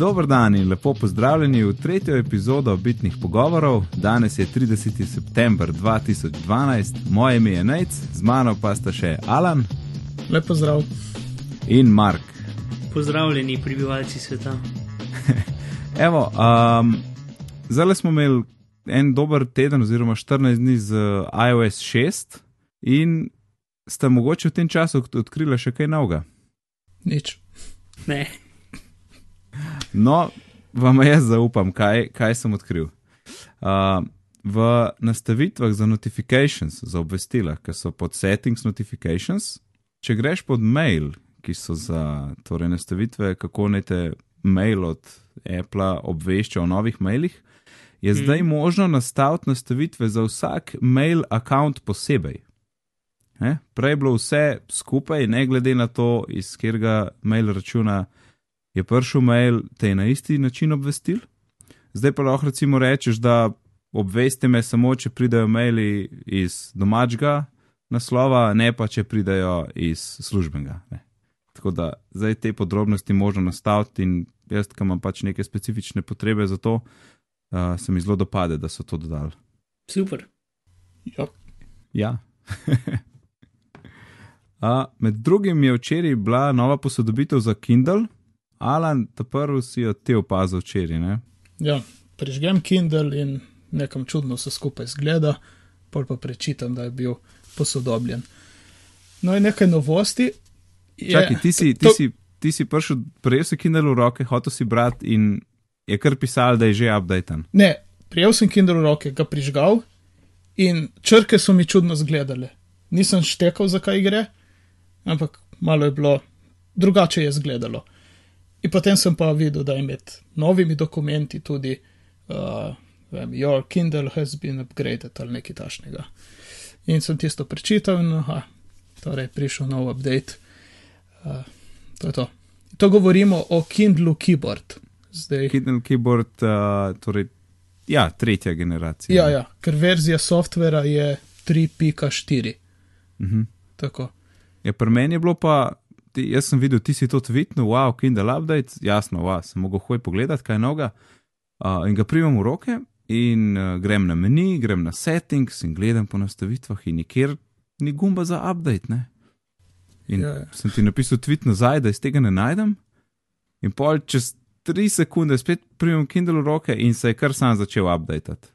Dobro dan in lepo pozdravljeni v tretjo epizodo Bitnih pogovorov. Danes je 30. september 2012, moje ime je Nec, z mano pa sta še Alan Lepo zdrav. in Mark. Pozdravljeni, prebivalci sveta. Evo, um, zdaj smo imeli en dober teden, oziroma 14 dni z iOS 6, in ste mogoče v tem času od- odkrili še kaj novega. Nič. Ne, No, vam jaz zaupam, kaj, kaj sem odkril. Uh, v nastavitvah za notifications, za obvestila, ki so pod settings notifications, če greš pod mail, ki so za torej, nastavitve, kako naj te mail od Apple obvešča o novih mailih, je Mhm. zdaj možno nastaviti nastavitve za vsak mail account posebej. Ne? Prej je bilo vse skupaj, ne glede na to, iz katerega mail računa je prišel mail, te je na isti način obvestil. Zdaj pa lahko recimo rečeš, da obvesti me samo, če pridejo maili iz domačega naslova, ne pa če pridejo iz službenega. Ne. Tako da zdaj te podrobnosti možno nastaviti in jaz, ki imam pač neke specifične potrebe za to, uh, se mi zelo dopade, da so to dodali. super. Ja. Ja. uh, med drugim je včeraj bila nova posodobitev za Kindle. Alan, ta prvi si jo te opazil včeraj, ne? ja, prižgem Kindle in nekam čudno se skupaj zgleda, pol pa prečitam, da je bil posodobljen. No, in nekaj novosti. Je, Čakaj, ti si, ti to- si, ti si prišel, prejel si Kindle v roke, hotel si brati in je kar pisal, da je že updaten. Ne, prijel sem Kindle v roke, ga prižgal in črke so mi čudno zgledale. Nisem štekal, zakaj gre, ampak malo je bilo, drugače je zgledalo. In potem sem pa videl, da je med novimi dokumenti tudi uh, vem, Your Kindle has been upgraded ali nekaj tašnega. In sem tisto prečital in aha, torej prišel nov update. Uh, to je to. To govorimo o Kindlu Keyboard. Zdaj, Kindle keyboard, uh, torej, ja, tretja generacija. Ja, ja, ker verzija softvera je 3.4. Mhm. Tako. Ja, pri meni je bilo pa, ti, jaz sem videl, ti si to tweetnil, wow, Kindle update, jasno, wow, sem mogel hoj pogledati, kaj noga. Uh, in ga primem v roke in uh, grem na meni, grem na settings in gledam po nastavitvah in nikjer ni gumba za update, ne. In Ja, ja, ja. ja. sem ti napisal tweet nazaj, da iz tega ne najdem. In pol čez tri sekunde spet primem Kindle v roke in se je kar sam začel updatati.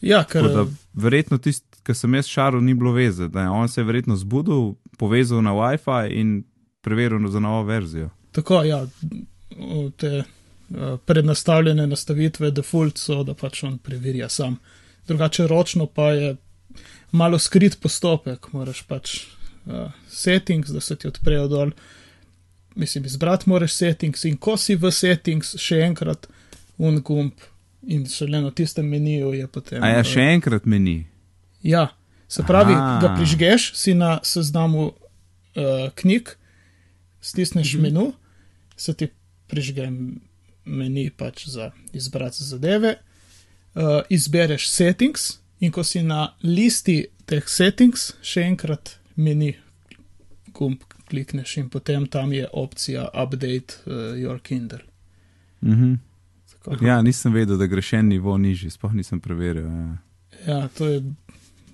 Ja, ker Tako da verjetno tisti, ki sem jaz šaril, ni bilo veze, da je on se je verjetno zbudil, povezal na WiFi in preveril za novo verzijo. tako, ja, te uh, prednastavljene nastavitve, default so, da pač on preverja sam. Drugače ročno pa je malo skrit postopek, moraš pač uh, settings, da se ti odprejo dol. Mislim, izbrati moraš settings in ko si v settings, še enkrat un gumb in šele na tistem meniju je potem. A ja, eh, še enkrat meni. Ja, se pravi. Aha. ga prižgeš, si na seznamu uh, knjig, stisneš mm -hmm. menu, se ti prižge meni pač za izbrati zadeve, uh, izbereš settings in ko si na listi teh settings, še enkrat meni gumb klikneš in potem tam je opcija update uh, your Kindle. Mhm. Tako. Ja, nisem vedel, da gre še en nivo nižji, sploh nisem preveril. Ja. Ja, to je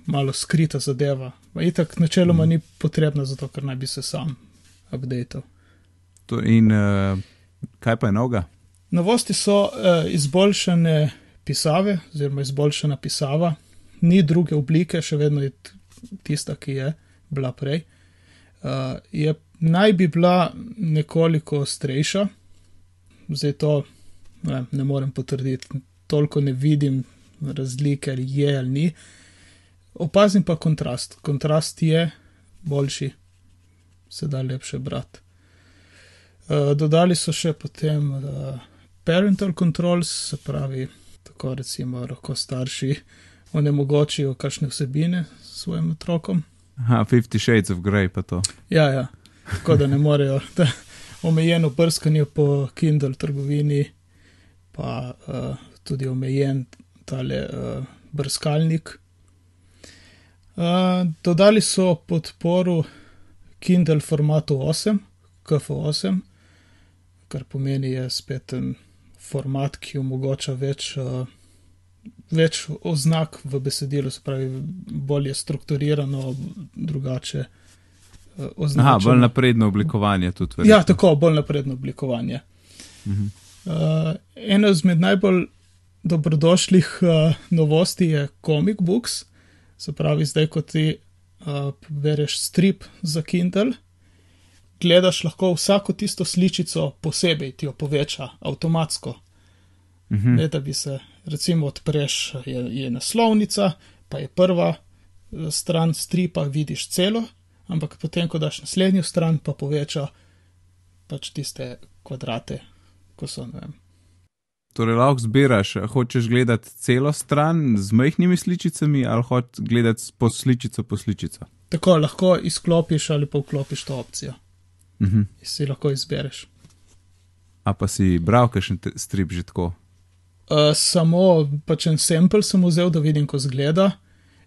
malo skrita zadeva. Itak načeloma ni potrebna, zato ker naj bi se sam updateal. To, in uh, kaj pa je noga? Novosti so uh, izboljšane pisave, oziroma izboljšana pisava, ni druge oblike, še vedno je tista, ki je bila prej. Uh, je, naj bi bila nekoliko ostrejša, zdaj to ne, ne morem potrditi, toliko ne vidim razlike, ali je ali ni. Opazim pa kontrast. Kontrast je boljši, se da lepše brati. Uh, dodali so še potem uh, parental controls, se pravi, tako recimo lahko starši onemogočijo kakšne vsebine svojim otrokom. Aha, Fifty Shades of Grey pa to. Ja, ja, tako da ne morejo. Da, omejeno prskanje po Kindle trgovini, pa uh, tudi omejen tale uh, brskalnik. Uh, dodali so podporo Kindle formatu 8, KF8. kar pomeni, je spet en format, ki omogoča več, uh, več oznak v besedilu, se pravi, bolje strukturirano, drugače. Aha, označeno. bolj napredno oblikovanje tudi. Ja, verjetno. tako, bolj napredno oblikovanje. Mhm. Uh, ena izmed najbolj dobrodošlih uh, novosti je Comic Books. Se pravi, zdaj, ko ti bereš strip za Kindle, gledaš lahko vsako tisto sličico posebej, ti jo poveča avtomatsko. Mhm. Ne, da bi se, recimo, odpreš, je, je naslovnica, pa je prva eh, stran stripa, vidiš celo, ampak potem, ko daš naslednjo stran, pa poveča pač tiste kvadrate, ko so, ne vem. Torej, lahko zbiraš, hočeš gledati celo stran z majhnimi sličicami ali hočeš gledati po sličico po sličico. Tako lahko izklopiš ali pa vklopiš to opcijo Mhm. in si lahko izbereš. A pa si bral kakšen te- strip že tako? Uh, samo pač en sample sem vzel, da vidim, ko zgleda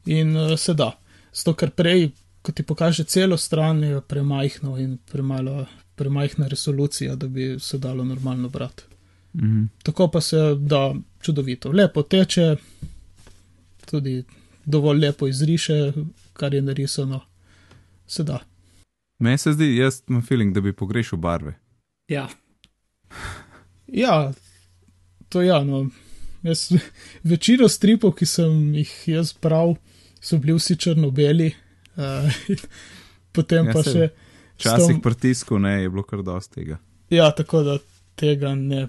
in uh, se da. Zato, ker prej, ko ti pokaže celo stran, je premajhno in premalo, premajhna resolucija, da bi se dalo normalno brati. Mhm. Tako pa se da čudovito. Lepo teče, tudi dovolj lepo izriše, kar je narisano. Se da. Meni se zdi, jaz imam feeling, da bi pogrešal barve. Ja, Ja, to ja. No. Jaz, večino stripov, ki sem jih jaz bral, so bili vsi črno-beli, uh, potem Ja, pa saj. še. Včasih tom- pritisku ne, je bilo kar dosti tega. Ja, tako da tega ne,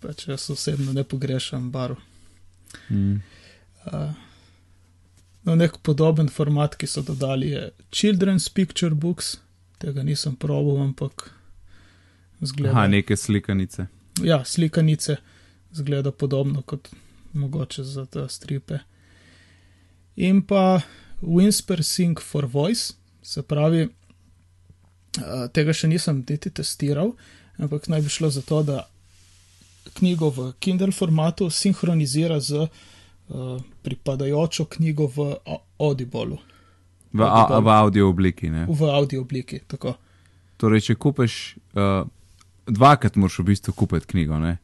pač jaz osebno ne pogrešam barv. Mhm. Uh, no, nek podoben format, ki so dodali, je Children's Picture Books. Tega nisem probal, ampak zgleda. Aha, neke slikanice. ja, slikanice zgleda podobno kot mogoče za te stripe. In pa Whisper Sync for Voice, se pravi, tega še nisem niti testiral, ampak naj bi šlo za to, da knjigo v Kindle formatu sinhronizira z uh, pripadajočo knjigo v Au- Audible, V, a, v audio obliki. Ne? v audio obliki. Tako. Torej, če kupiš, uh, dvakrat moraš v bistvu kupiti knjigo. Ne?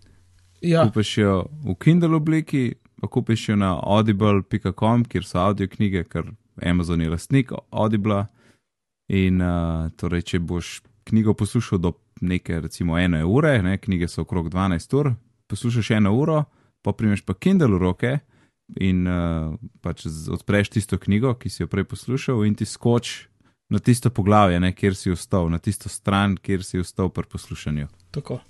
Ja, Kupiš jo v Kindle obliki, pa kupiš jo na audible.com, kjer so audio knjige, ker Amazon je lastnik Audible. In uh, torej, če boš knjigo poslušal do neke, recimo, ene ure, ne, knjige so okrog 12 ur, poslušaš eno uro, pa primeš pa Kindle v roke in uh, pač odpreš tisto knjigo, ki si jo prej poslušal, in ti skoč na tisto poglavje, ne, kjer si ostal, na tisto stran, kjer si ostal pri poslušanju. tako.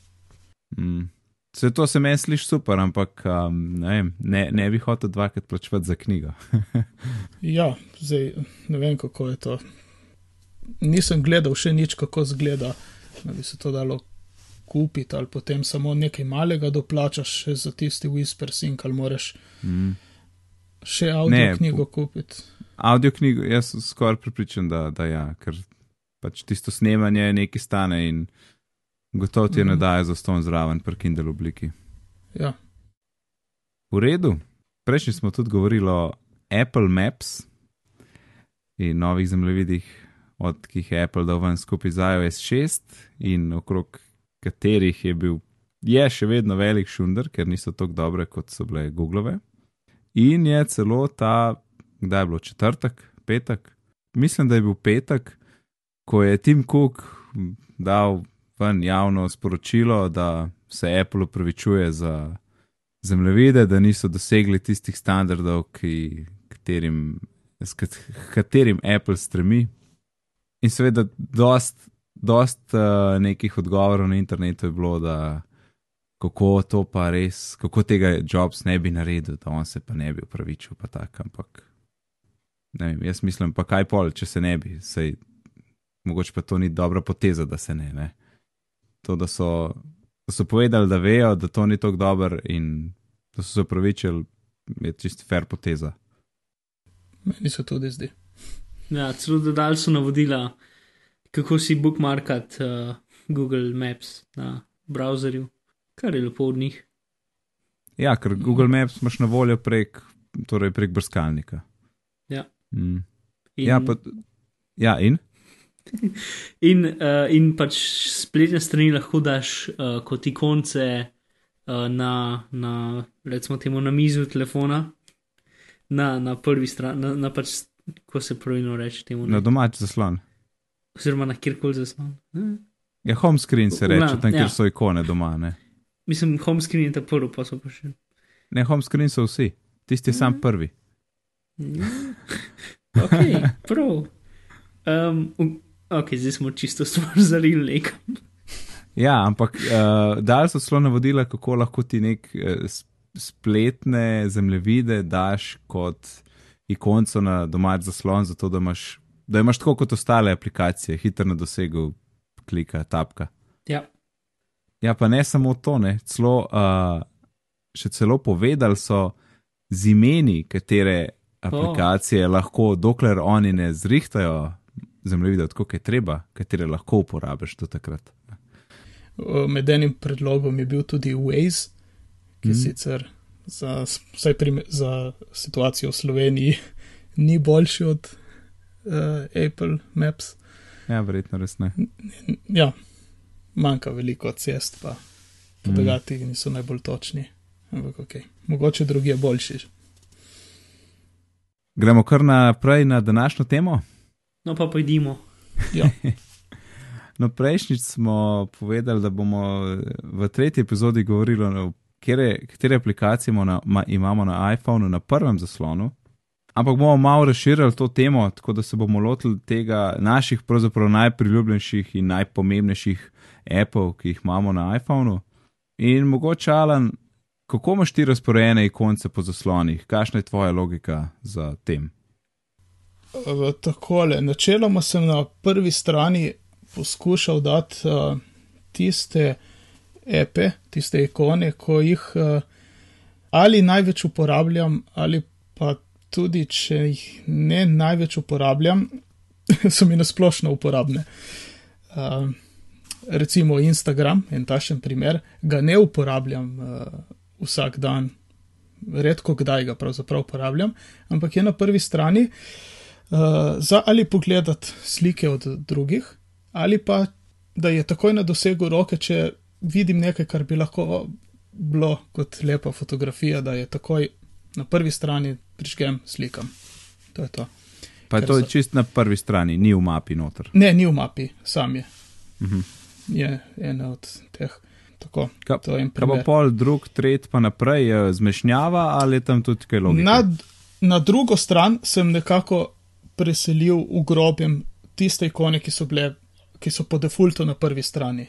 Mm. Vse to se meni sliši super, ampak um, ne, vem, ne, ne bi hotel dvakrat plačevati za knjigo. Ja, zdaj ne vem, kako je to. Nisem gledal še nič, kako zgleda, da bi se to dalo kupiti, ali potem samo nekaj malega doplačaš še za tisti Whisper Sync, ali moraš Mm. še avdio Ne, knjigo kupiti. Audio knjigo, jaz sem skoraj pripričan, da, da ja, ker pač tisto snemanje nekaj stane in gotovo ti je ne Mhm. daje za ston zraven pri Kindle obliki. Ja, V redu. Prejšnji smo tudi govorili o Apple Maps in novih zemljevidih, od ki jih je Apple dal ven skupaj z iOS 6 in okrog katerih je bil, je še vedno velik šunder, ker niso tako dobre, kot so bile Googlove. In je celo ta, kdaj je bilo četrtek, petek, mislim, da je bil petek, ko je Tim Cook dal ven javno sporočilo, da se Apple upravičuje za zemljevide, da niso dosegli tistih standardov, ki, katerim, s kat- katerim Apple stremi. In seveda, dost, dost uh, nekih odgovorov na internetu je bilo, da kako to pa res, kako tega Jobs ne bi naredil, da on se pa ne bi upravičil, pa tako, ampak. Ne vem, jaz mislim, pa kaj pol, če se ne bi, sej, mogoče pa to ni dobra poteza, da se ne. ne. To, da so, da so povedali, da vejo, da to ni tako dobro in da so se upravičili, je čist fair poteza. meni se tudi zdi. Ja celo dodali so navodila, kako si bookmarkat uh, Google Maps na browserju, kar je lepo od njih. Ja, ker Google Maps imaš na voljo prek, torej prek brskalnika. Ja. Mm. In Ja, pa, ja, in? In, uh, in pač spletne strani lahko daš uh, kot ikonce uh, na, na, recimo, temu na mizu telefona, na, na prvi strani, na, na pač, ko se pravilno reče temu. Na domač zaslon. Oziroma na kjerkoli zaslon. Eh? Ja, home screen se reče, Glavnem, tam, kjer ja. so ikone doma. Ne, Mislim, home screen je ta prvi, pa so pa še. ne home screen so vsi, tisti je sam prvi. Ja. Ok, prav. Um, ok, zdaj smo čisto stvar zarili nekam. Ja, ampak uh, dali so celo navodila, kako lahko ti nek uh, spletne zemljevide daš kot ikonco na domač zaslon, zato da imaš, da imaš tako kot ostale aplikacije, hitro na dosegu klika, tapka. Ja, Ja, pa ne samo to, ne, celo, uh, še celo povedali so z imeni, katere aplikacije oh. lahko, dokler oni ne zrihtajajo zemljevida, tako kot je treba, katere lahko uporabiš do takrat. Med enim predlogom je bil tudi Waze, ki mm. Sicer za, vsaj prime, za situacijo v Sloveniji ni boljši od uh, Apple Maps. Ja, verjetno res ne. Ja, manjka veliko cest, pa podatki mm. niso najbolj točni. Ampak ok, mogoče drugi je boljši. Gremo kar naprej na današnjo temo. no pa pojdimo. Ja, No, prejšnjič smo povedali, da bomo v tretji epizodi govorili o katere, katere aplikacije imamo na, ma, imamo na iPhonu na prvem zaslonu. Ampak bomo malo razširili to temo, tako da se bomo lotili tega naših pravzaprav najpriljubljenejših in najpomembnejših appov, ki jih imamo na iPhonu. In mogoče, Alan, kako imaš ti razporejene ikonce po zaslonih, kakšna je tvoja logika za tem? v takole. Načeloma sem na prvi strani poskušal dati uh, tiste epe, tiste ikone, ko jih uh, ali največ uporabljam, ali pa tudi, če jih ne največ uporabljam, so mi nasplošno uporabne. Uh, recimo Instagram, en tašen primer, ga ne uporabljam uh, vsak dan, redko kdaj ga pravzaprav uporabljam, ampak je na prvi strani uh, za ali pogledati slike od drugih, ali pa da je takoj na dosegu roke, če vidim nekaj, kar bi lahko bilo kot lepa fotografija, da je takoj na prvi strani prižgem slikam. To je to. Pa Ker to je so- čist na prvi strani, ni v mapi noter. Ne, ni v mapi, sam je. Mhm. Je ena od teh. Tako, Ka, to je en Kaj pa primer. pol, drug, tretji, pa naprej, zmešnjava ali tam tudi kaj logike? Na, na drugo stran sem nekako preselil v grobem tiste ikone, ki so, bile, ki so po defaultu na prvi strani.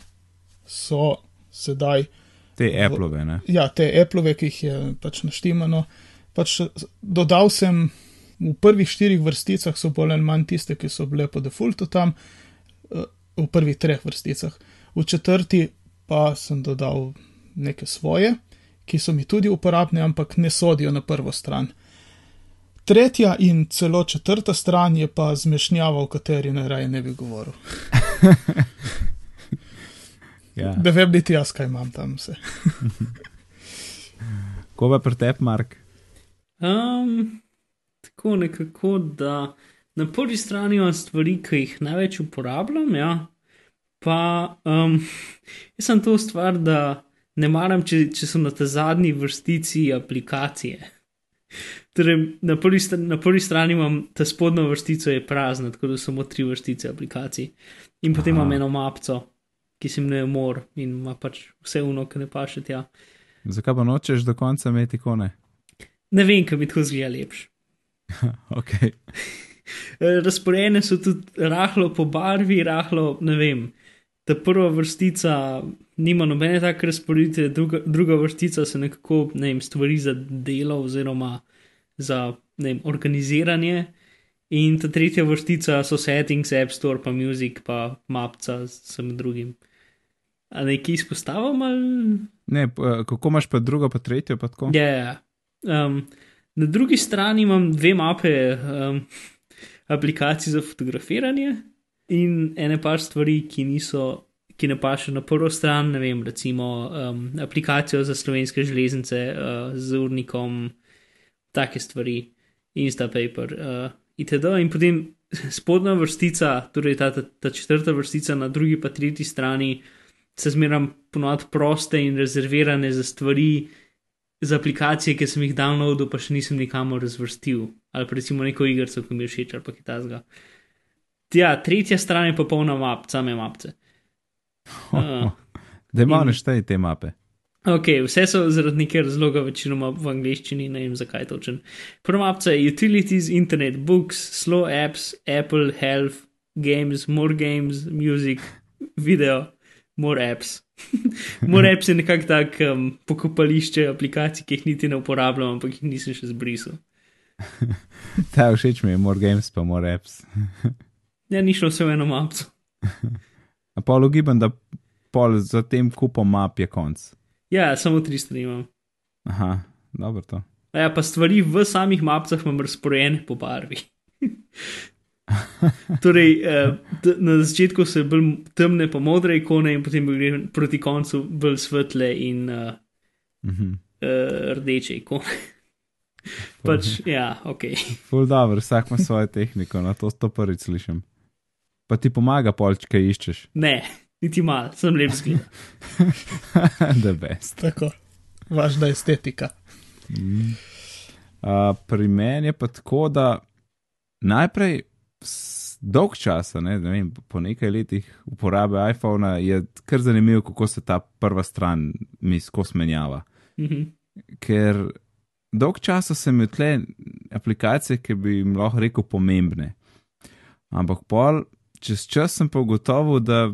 So sedaj, Te Apple-ove, ne? ja, te Apple-ove, ki jih je pač naštimano. Pač dodal sem v prvih štirih vrsticah, so bolj ali manj tiste, ki so bile po defaultu tam, eh, v prvih treh vrsticah. V četrti pa sem dodal neke svoje, ki so mi tudi uporabne, ampak ne sodijo na prvo stran. Tretja in celo četrta stran je pa zmešnjava, o kateri najraje ne bi govoril. Ja. Da vem niti jaz, kaj imam tam vse. Ko pa pretep, Mark? Um, tako nekako, da na prvi strani imam stvari, ki jih največ uporabljam, ja. pa um, jaz sem to stvar, da ne maram, če, če so na tej zadnji vrstici aplikacije. Torej, na prvi, na prvi strani imam ta spodnja vrstica, je prazna, tako da so samo tri vrstice aplikacij. In potem Aha. imam eno mapco, ki se imenuje Mor in ima pač vse uno, ki ne paše tja. Zakaj pa nočeš do konca imeti ikone? Ne vem, kaj bi tako zgleda lepš. Ok. Razporejene so tudi rahlo po barvi, rahlo, ne vem. Ta prva vrstica nima nobene take razporeditve, druga, druga vrstica se nekako, ne vem, stvari za delo oziroma za, ne vem, organiziranje. In ta tretja vrstica so settings, App Store, pa music, pa mapca s vsem drugim. A nekaj izpostavim ali? Ne, eh, kako imaš pa drugo, pa tretjo, pa tako? Ja, ja. Um, na drugi strani imam dve mape um, aplikacij za fotografiranje in ene par stvari, ki niso, ki ne paše na prvo stran, ne vem, recimo um, aplikacijo za slovenske železnice uh, z urnikom, take stvari, Instapaper uh, itd. In potem spodnja vrstica, torej ta, ta, ta četrta vrstica na drugi pa tretji strani, se zmeram ponovadi proste in rezervirane za stvari, za aplikacije, ki sem jih downloadil, pa še nisem nikamor razvrstil. Ali pa recimo neko igrico, ki mi je všeč ali pa kaj tasga. Ja, tretja stran je pa polna map, same mapce. Uh, Da ima in- te mape. Ok, vse so zaradi nekega razloga večinoma v angleščini, ne vem zakaj točen. Prva mapca je Utilities, Internet, Books, Slow Apps, Apple, Health, Games, More Games, Music, Video, More Apps. more Apps je nekako tak um, pokopališče aplikacij, ki jih niti ne uporabljam, ampak jih nisem še zbrisal. Ta všeč mi je, more games pa more apps. Ja, ni šlo vse v eno mapco. A pa logibam, da pol za tem kupom map je konc. Ja, samo tri strani imam. Aha, dobro to. A Ja, pa stvari v samih mapcah imam razporejene po barvi. torej, eh, na začetku so bolj temne, pa modre ikone, in potem gre proti koncu bolj svetle in uh, Mhm. uh, rdeče ikone. pač, ja, ok. Ful dobro, vsak ima svojo tehniko, na to, to prvič slišim. Pa ti pomaga polč, kaj iščeš. Ne, niti mal, sem lep zgled. The best. Tako, važna estetika. Uh, pri meni je pa tako, da najprej dolg časa, ne, ne vem, po nekaj letih uporabe iPhona je kar zanimivo, kako se ta prva stran mi skozi menjava. Mhm. Ker dolg časa sem imel tle aplikacije, ki bi jim lahko rekel pomembne. Ampak pol, čez čas sem pa ugotovil, da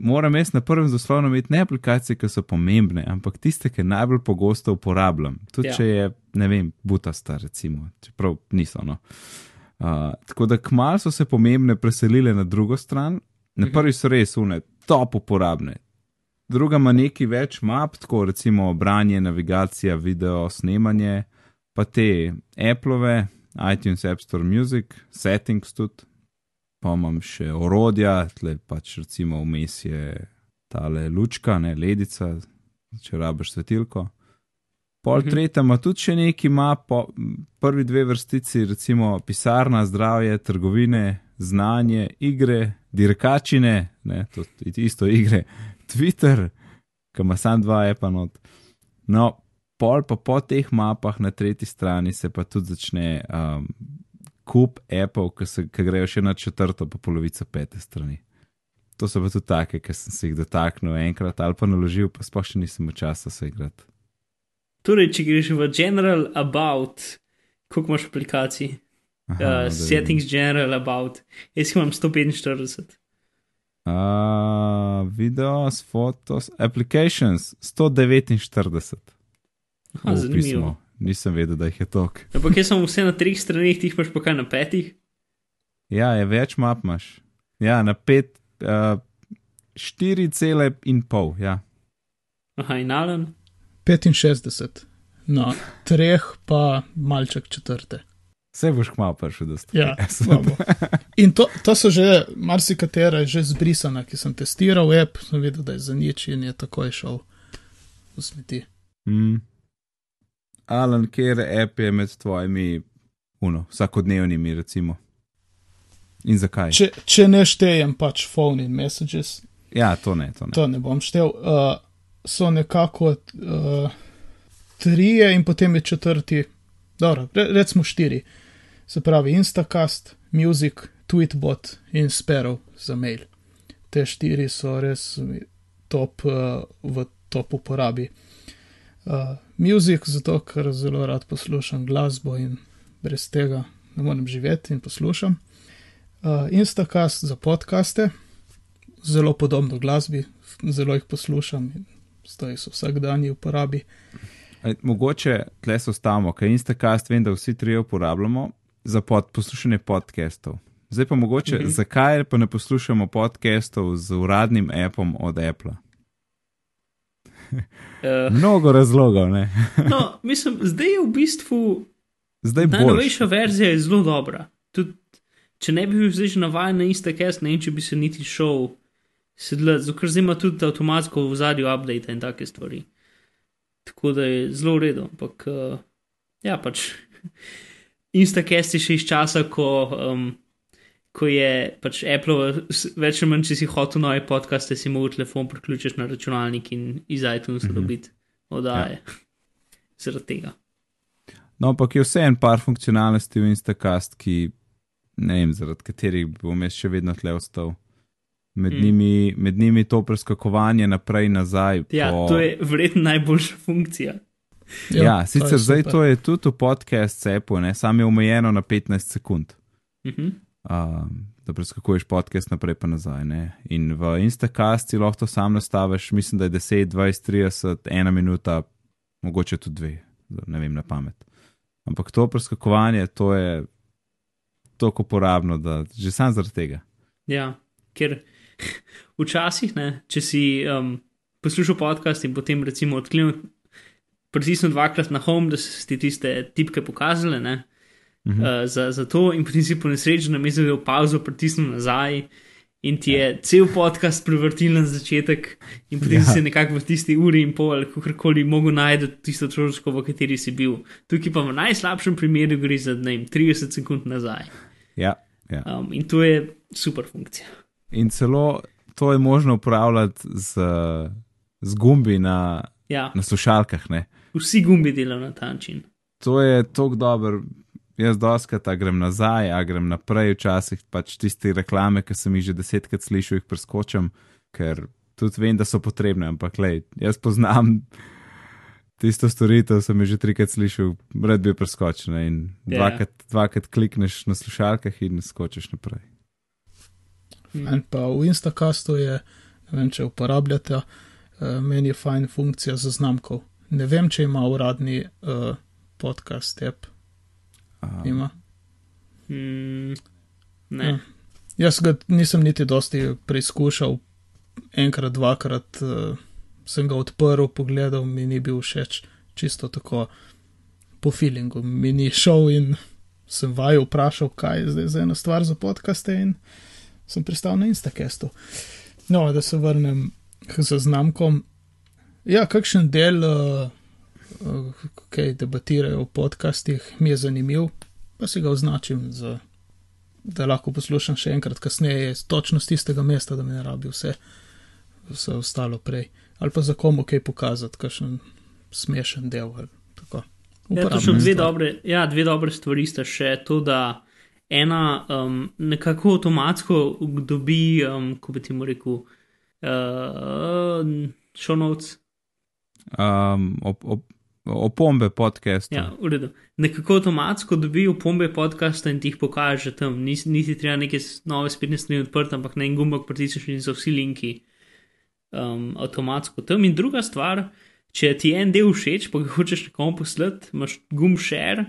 moram jaz na prvem zaslonu imeti ne aplikacije, ki so pomembne, ampak tiste, ki najbolj pogosto uporabljam. Tudi Ja. če je, ne vem, butasta, recimo, čeprav niso. No. Uh, tako da kmalo so se pomembne preselile na drugo stran, na Mhm. prvi so res une, top uporabne. Druga ima nekaj več map, tako recimo branje, navigacija, video, snemanje, pa te Appleove, iTunes, App Store Music, settings tudi, pa imam še orodja, tle pač recimo vmes je tale lučka, ne ledica, če rabiš svetilko. Pol Mhm. tretja ima tudi še neki map, po, prvi dve vrstici, recimo pisarna, zdravje, trgovine, znanje, igre, dirkačine, ne, to isto igre, Twitter, ki ima sam dva epa not. No, pol pa po teh mapah na tretji strani se pa tudi začne um, kup Apple, ki, se, ki grejo še na četrto, pa polovico pete strani. To so pa tudi take, ki sem se jih dotaknil enkrat ali pa naložil, pa sploh še nisem časa se igrati. Torej, če greš v General About, koliko imaš aplikacij? Aha, Uh, da vidim. settings General About, jaz imam 145. Uh, videos, fotos, applications 149. Aha, zanimivo. pismu. Nisem vedel, da jih je tok. Ampak jaz sem vse na treh straneh, ti imaš pa kaj na petih. Ja, je več map imaš. Ja, na pet, uh, štiri cele in pol. Ja. Aha, in Alan. 65, na treh pa malček četrte. Vse boš kmalo prišel do stvari. Ja, slabo. In to, to so že marsikatera je že zbrisana, ki sem testiral app, sem videl, da je za nič in je takoj šel v smeti. Mm. Alan, kjer app je med tvojimi uno, vsakodnevnimi, recimo. In zakaj? Če, če ne štejem pač phone in messages, Ja, to ne, to ne. to ne bom štel, uh, so nekako uh, trije in potem je četrti, dobro, re, recimo štiri. Se pravi Instacast, Music, Tweetbot in Sparrow za mail. Te štiri so res top uh, v top uporabi. Uh, music, zato ker zelo rad poslušam glasbo in brez tega ne morem živeti in poslušam. Uh, Instacast za podkaste, zelo podobno glasbi, zelo jih poslušam in stoji so vsak dan v uporabi. Mogoče tle se ostavimo, ker Instacast vem, da vsi trije uporabljamo za pod, poslušanje podcastov. Zdaj pa mogoče, Mhm. zakaj pa ne poslušamo podcastov z uradnim appom od Apple? Uh, Mnogo razlogov, ne? no, mislim, zdaj je v bistvu Zdaj najnovejša verzija je zelo dobra. Tudi, če ne bi bil zdaj že navaden na Instacast, ne vem, če bi se niti šel sedlati, zato ker zdaj ima tudi avtomatsko v zadju update in take stvari. Tako da je zelo v redu, ampak uh, ja, pač. Instacast je še iz časa, ko, um, ko je pač Apple, več ali manj, če si hotel nove podcaste, si mogel telefon priključiti na računalnik in iz iTunes mm -hmm. dobiti oddaje. Ja. Zaradi tega. No, ampak je vse en par funkcionalnosti v Instacast, ki ne vem, zaradi katerih bom jaz še vedno tle ostal. Med, mm. njimi, med njimi to preskakovanje naprej in nazaj. Ja, po... to je verjetno najboljša funkcija. Ja, ja sicer to zdaj super. to je tudi v podcast cepu, samo je omejeno na 15 sekund. Mm -hmm. Uh, da preskakuješ podcast naprej in nazaj. Ne? In v Instacast si lahko sam nastaviš, mislim, da je 10, 20, 30, ena minuta, mogoče tudi dve, ne vem na pamet. Ampak to preskakovanje, to je tako uporabno, da že sam zaradi tega. Ja, ker včasih, ne, če si um, poslušal podcast in potem recimo odklenil pritisnil dvakrat na home, da so ti tiste tipke pokazale ne, -huh. uh, za, za to, in potem si po nesreči na mestu v pauzo pritisnil nazaj. In ti je cel podcast prevrtil na začetek, in potem ja. si nekako v tisti uri in pol, kako koli, mogel najti tisto točko, v kateri si bil. Tukaj pa v najslabšem primeru gre za vem, 30 sekund nazaj. Ja, ja. Um, in to je super funkcija. In celo to je možno upravljati z, z gumbi na, ja. na slušalkah. Ne? Vsi gumbi delajo na ta način. To je tako dober. Jaz doskrat grem nazaj, a grem naprej, včasih pač tiste reklame, ki sem jih že desetkrat slišal, jih preskočam, ker tudi vem, da so potrebne, ampak lej, jaz poznam tisto storitev, sem jih že trikrat slišal, red bi preskočil in yeah. Ja. dvakrat, dvakrat klikneš na slušalkah in skočiš naprej. In pa v Instacastu je, ne vem, če uporabljate, uh, meni je fajn funkcija zaznamkov. Ne vem, če ima uradni uh, podcast app. Um, ima. Mm, ne. Ja. Jaz ga nisem niti dosti preizkušal, enkrat, dvakrat uh, sem ga odprl, pogledal, mi ni bil všeč, čisto tako po feelingu. Mi ni šel in sem vaju vprašal, kaj je zdaj za ena stvar za podcaste in sem pristal na Instacastu. No, da se vrnem k zaznamkom. Ja, kakšen del, uh, kaj debatirajo v podcastih, mi je zanimiv, pa si ga označim, za, da lahko poslušam še enkrat kasneje, točno z tistega mesta, da mi ne rabi vse, vse ostalo prej. Ali pa za komu kaj pokazati, kakšen smešen del. Ja, to so dve dobre, ja, dve dobre stvari, sta še to, da ena um, nekako avtomatsko dobi, um, ko bi ti mu rekel, uh, show notes um, op, op, opombe podcasta. Ja, v redu. Nekako avtomatsko dobi opombe podcasta in ti jih pokaže tam. Nis, nisi treba neke nove spletne strani odprti, ampak na en gumbek pritisneš in so vsi linki um, avtomatsko tam. In druga stvar, če ti je en del všeč, pa ga hočeš nekomu poslati, imaš gumb share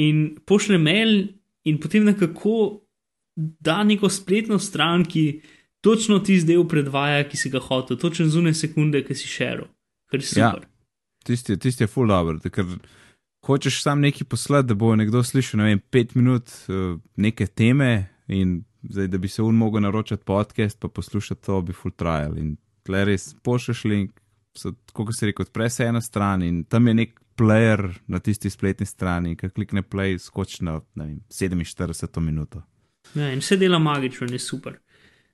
in pošle mail in potem nekako da neko spletno stran, ki točno ti zdaj predvaja, ki si ga hotel, točno zune sekunde, ki si šeril je ja. super. Ja, tisti, tisti je full dobro, ker hočeš sam nekaj poslati, da bo nekdo slišal, ne vem, pet minut uh, neke teme in zdaj, da bi se un mogel naročati podcast, pa poslušati to, bi full trial. In tle res pošleš link, kot se reče, odpre se ena stran in tam je nek player na tisti spletni strani, ki klikne play, skoči na vem, 47 minut. Ja, in vse dela magično, je super.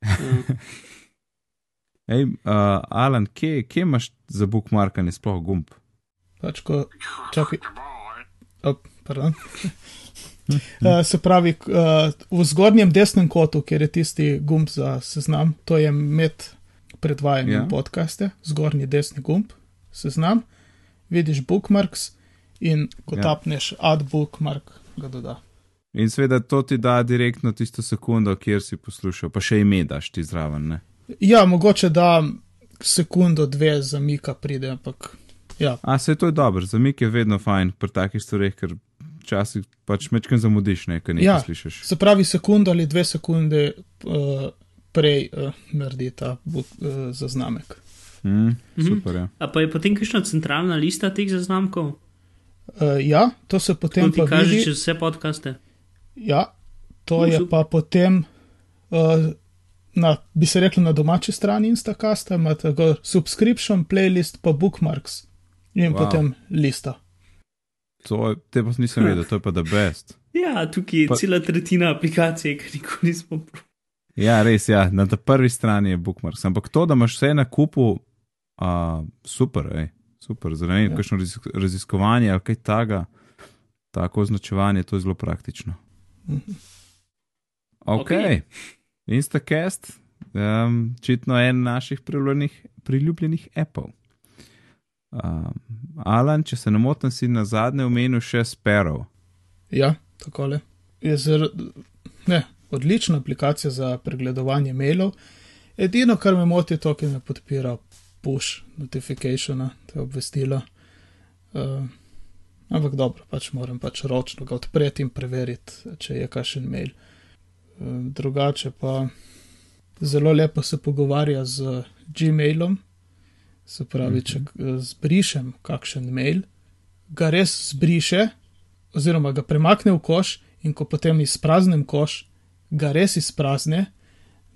Ja. Ej, uh, Alan, kje, kje imaš za bookmarkanje sploh gumb? Pač ko čakaj. Oh, uh, se pravi, uh, v zgornjem desnem kotu, kjer je tisti gumb za seznam, to je med predvajanjem ja. podcaste, zgornji desni gumb, seznam, vidiš bookmarks in ko ja. tapneš add bookmark, ga doda. In seveda to ti da direktno tisto sekundo, kjer si poslušal, pa še ime daš ti zraven. Ne? Ja, mogoče da sekundo, dve zamika pride, ampak. Ja. A se to je dobro, zamik je vedno fajn pri takih stvareh, ker včasih pač mečkaj zamudiš nekaj, nekaj ja, slišiš. Se pravi, sekundo ali dve sekunde uh, prej uh, naredi ta uh, zaznamek. Mm, super, ja. A pa je potem kakšna centralna lista teh zaznamkov? Uh, ja, to se potem tudi kaže čez vse podkaste. Ja, to uh, je pa potem. Uh, na, bi se rekli, na domači strani Instacasta, imate subscription, playlist, pa bookmarks in wow. potem lista. To te pa nisem vedel, to je pa the best. Ja, tukaj je Pa- cela tretjina aplikacije, ki nikoli nismo. pro- Ja, res, ja, na prvi strani je bookmarks. Ampak to, da imaš vse na kupu, uh, super, ej, super. Za ne Ja. kakšno razis- raziskovanje ali kaj takega, tako označevanje, to je zelo praktično. Mhm. Ok, Okej. okay. Instacast, um, očitno en naših priljubljenih, priljubljenih Apple. Um, Alan, če se ne motim, si na zadnje omenil še Sparrow. Ja, takole. Je zar, ne, odlična aplikacija za pregledovanje mailov. Edino, kar me moti, je to, ki ne podpira push notificationa, te obvestila. Uh, ampak dobro, pač moram pač ročno ga odpreti in preveriti, če je kakšen mail. Uh, drugače pa zelo lepo se pogovarja z Gmailom. Se pravi, če eh, zbrišem kakšen mail, ga res zbriše, oziroma ga premakne v koš, in ko potem izpraznem koš, ga res izprazne,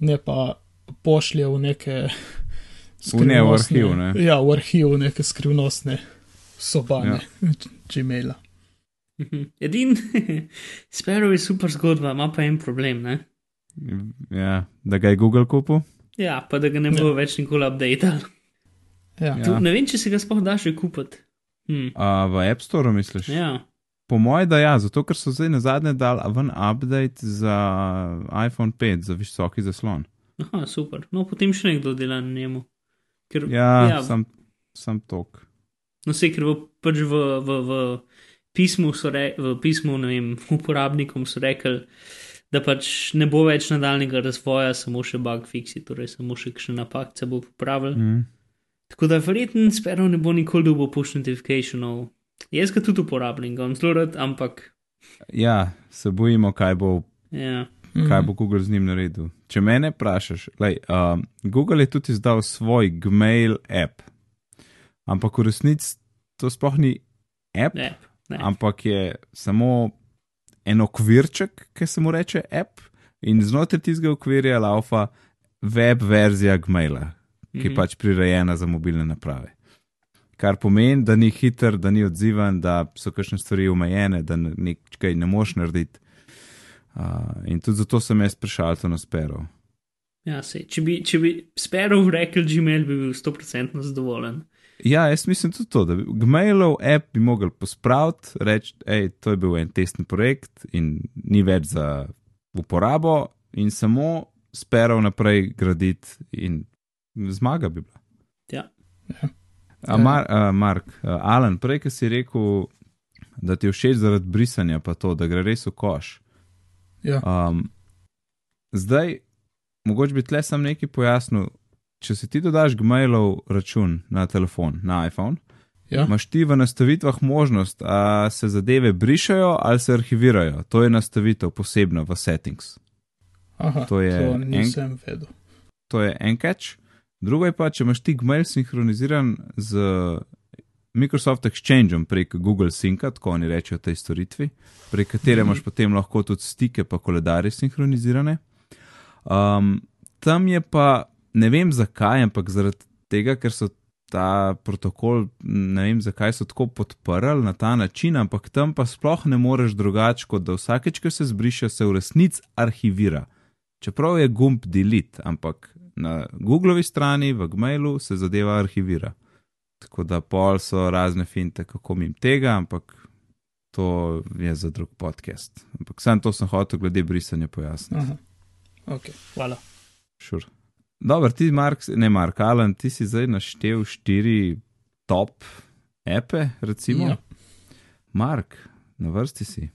ne pa pošlje v neke. V ne, v skrivnostne- arhiv, ne. Ja, v arhiv neke skrivnostne sobane ja. Gmaila. Mhm. Edin, Sparrow je super zgodba, ima pa en problem. Ne? Ja, da ga je Google kupil. Ja, pa da ga ne bo več nikoli updated. Ja. Ja. Ja. Ne vem, če se ga sploh da še kupiti. Hm. A v App Store misliš? Ja, Po mojem, da ja, zato ker so zdaj na zadnje dal ven update za iPhone 5, za visoki zaslon. Aha, super. No, potem še nekdo dela na njemu. Ker, Ja, ja sam, sam tok. no, se, ker v, pač v, v, v pismu, so re, v pismu vem, uporabnikom so rekli, da pač ne bo več nadaljnega razvoja, samo še bug fixi, torej samo še kakšen napak se bo popravil. Mm. Tako da verjetno Sparrow ne bo nikoli dobil push notificationov. Jaz ga tudi uporabljam, ga imam zelo rad, ampak Ja, se bojimo, kaj bo, ja. kaj Mhm. bo Google z njim naredil. Če mene vprašaš, lej, um, Google je tudi izdal svoj Gmail app, ampak v resnici to sploh ni app, ne, ne. ampak je samo en okvirček, ki se mu reče app, in znotraj tistega okvirja laufa web verzija Gmaila, ki je Mhm. pač prirejena za mobilne naprave. Kar pomeni, da ni hiter, da ni odziven, da so kakšne stvari omejene, da ne- nekaj ne moš narediti. Uh, in tudi zato sem jaz prišel to na spero. Ja, sej, če bi, če bi Sparrow rekel Gmail, bi bil 100% zadovoljen. Ja, jaz mislim tudi to, da bi Gmailov app bi mogel pospraviti, reči, hej, to je bil en testni projekt in ni več za uporabo, in samo spero naprej graditi, in zmaga bi bila. Ja. A Mar, a, Mark, a, Alan, prej, ki si rekel, da ti je všeč zaradi brisanja, pa to, da gre res v koš. Ja. Um, zdaj, mogoče bi tle sam nekaj pojasnil. Če si ti dodaš Gmailov račun na telefon, na iPhone, Ja. imaš ti v nastavitvah možnost, da se zadeve brišajo ali se arhivirajo. To je nastavitev posebna v settings. Aha, To je to en- nisem vedel. To je en catch. Drugo je pa, če imaš ti Gmail sinhroniziran z Microsoft Exchangeom prek Google Synca, tako oni rečejo tej storitvi, prek katere imaš potem lahko tudi stike pa koledarje sinhronizirane. Um, tam je pa, ne vem zakaj, ampak zaradi tega, ker so ta protokol, ne vem zakaj so tako podprli na ta način, ampak tam pa sploh ne moreš drugače, kot da vsakeč, ko se zbriše, se v resnici arhivira. Čeprav je gumb delete, ampak na Googlovi strani v Gmailu se zadeva arhivira. Tako da pol so razne finte, kako mim tega, ampak to je za drug podcast. Ampak sam to sem hotel glede brisanja pojasniti. Aha. Ok, hvala. Sure. Dobro, ti, Mark, ne Mark, Alan, ti si zdaj naštel štiri top epe, recimo. Ja. Mark, na vrsti si.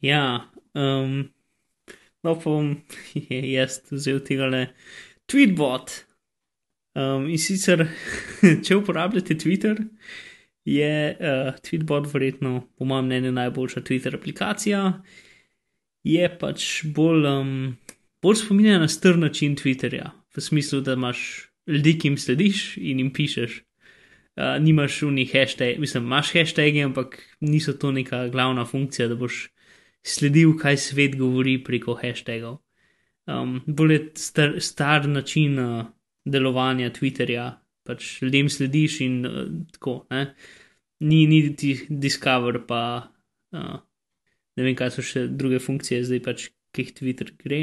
Ja, um, no bom jaz vzel tega le tweetbot. Um, in sicer, če uporabljate Twitter, je uh, tweetbot verjetno, po mojem mnenju, najboljša Twitter aplikacija. Je pač bolj, um, bolj spominja na str način Twitterja, v smislu, da imaš ljudi, ki jim slediš in jim pišeš. Uh, nimaš unih hashtag, mislim, imaš hashtagi, ampak niso to neka glavna funkcija, da boš sledil, kaj svet govori preko hashtagov. Um, bolj star, star način uh, delovanja Twitterja, pač ljudem slediš in uh, tako. Ne? Ni, ni ti Discover, pa uh, ne vem, kaj so še druge funkcije, zdaj pač, ki jih Twitter gre.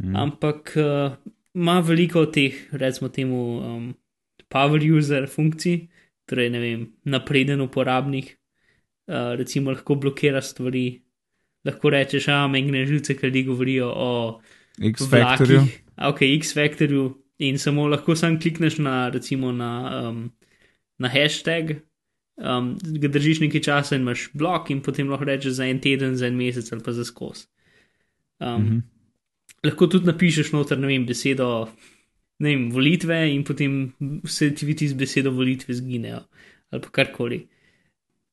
Mm. Ampak uh, ima veliko teh, recimo temu, um, power user funkcij, torej ne vem, napreden uporabnik, uh, recimo lahko blokira stvari, lahko rečeš, a menjne žilce, ker ti govorijo o X-Factorju. ok, X-Factorju in samo lahko sam klikneš na, recimo, na, um, na hashtag. Um, ga držiš nekaj časa in imaš blok, in potem lahko rečeš za en teden, za en mesec ali pa za skos. Um, mm Mhm. -hmm lahko tudi napišeš noter, ne vem, besedo, ne vem, volitve in potem vse ti vidi z besedo volitve zginejo ali pa karkoli.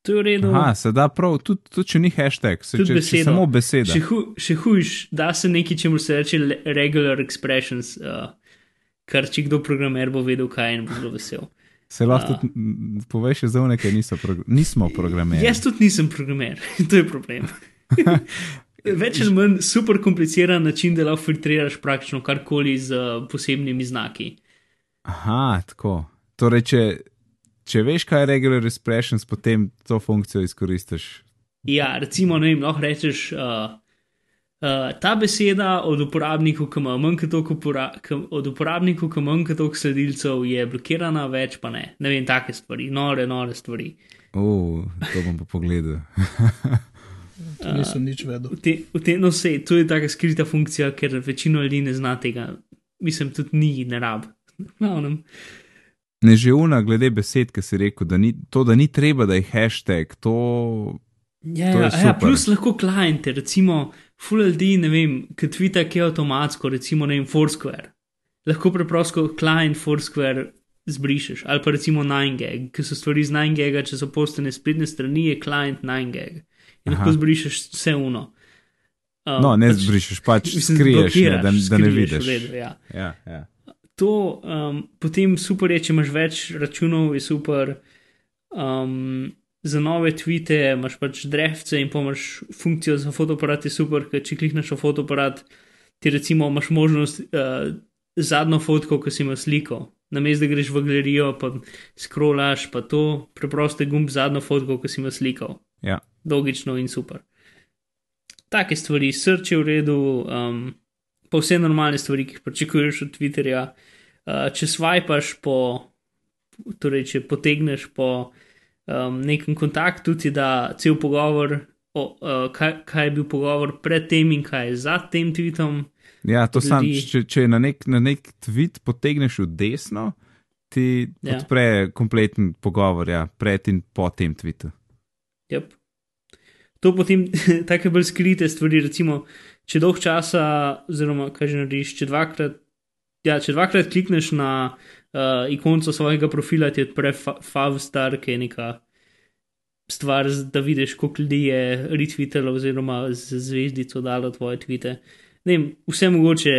To je v redu. Aha, se da prav, tudi, tudi če ni hashtag, se če, če besedo. samo beseda. Še, hu, še hujš, da se nekaj, če mu se reče regular expressions, uh, kar če kdo programer bo vedel, kaj je in bo zelo vesel. Se lahko A. tudi poveš za one, ki prog nismo programerji. Jaz tudi nisem programer, to je problem. Več ali manj super kompliciran način, da lahko filtriraš praktično karkoli z uh, posebnimi znaki. Aha, tako. Torej, če, če veš, kaj je regular expressions, potem to funkcijo izkoristiš. Ja, recimo, ne vem, lahko rečeš, uh, uh, ta beseda od uporabnikov, ki ima manj kot toliko upora od uporabnikov, ki ima manj kot toliko sledilcev, je blokirana, več pa ne. Ne vem, take stvari, nore, nore stvari. Uf, to bom pa pogledal. To nisem nič vedel. V te, v te, no, sej, to je taka skrita funkcija, ker večino ljudi ne zna tega. Mislim, tudi ni, ne rab. Glavnem. Ne že una, glede besed, ki si rekel, da ni, to, da ni treba, da je hashtag, to. Ja, To je ja, ja, plus lahko kliente, recimo, full ljudi, ne vem, ki tvita, ki je avtomatsko, recimo, ne vem, Foursquare. Lahko preprosto client Foursquare zbrišeš, ali pa recimo 9gag, ki so stvari z 9gag, če so postane spletne strani, je client 9gag. In lahko Aha. zbrišeš vse uno. Um, No, ne pač- zbrišeš, pač skriješ, ne, blokiraš, da, da ne skriješ, v vidiš. redu, ja. Ja, ja. To um, potem super je, če imaš več računov, je super. Um, za nove tvite imaš pač drevce in pa imaš funkcijo za fotoaparat, je super, ker če klikneš na fotoaparat, ti recimo imaš možnost uh, zadnjo fotko, ki si imel sliko. Namesto da greš v galerijo, pa scrollaš, pa to, preprosto je gumb zadnjo fotko, ki si imel sliko. Ja. Logično in super. Take stvari, srce je v redu, um, pa vse normalne stvari, ki jih pričakuješ od Twitterja. Uh, če swipaš po, torej če potegneš po um, nekem kontaktu, ti da cel pogovor, o, uh, kaj, kaj je bil pogovor pred tem in kaj je za tem tweetom. Ja, to sam, če, če na nek, na nek tweet potegneš v desno, ti ja. odpre kompleten pogovor, ja, pred in po tem tweetu. Yep. To potem, take bolj skrite stvari, recimo, če dolg časa, oziroma kaj že narediš, če dvakrat, ja, če dvakrat klikneš na uh, ikonco svojega profila, ti odpre fa- Favstar, ki je neka stvar, da vidiš, koliko ljudi je retweetalo oziroma z zvezdico dalo tvoje tweete. Ne vem, vse mogoče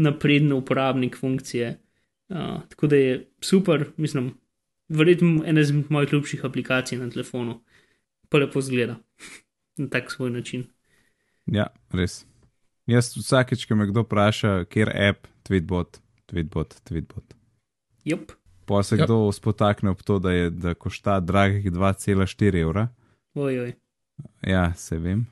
napredno uporabnik funkcije. Uh, tako da je super, mislim, verjetno ena izmed mojih ljubših aplikacij na telefonu pa lepo zgleda na tak svoj način. Ja, res. Jaz vsakeč, ko me kdo vpraša, kjer app, tweetbot, tweetbot, tweetbot. Jop, Pa se ja. kdo spotakne ob to, da, je, da košta dragih 2,4 evra. ojoj. Ja, se vem.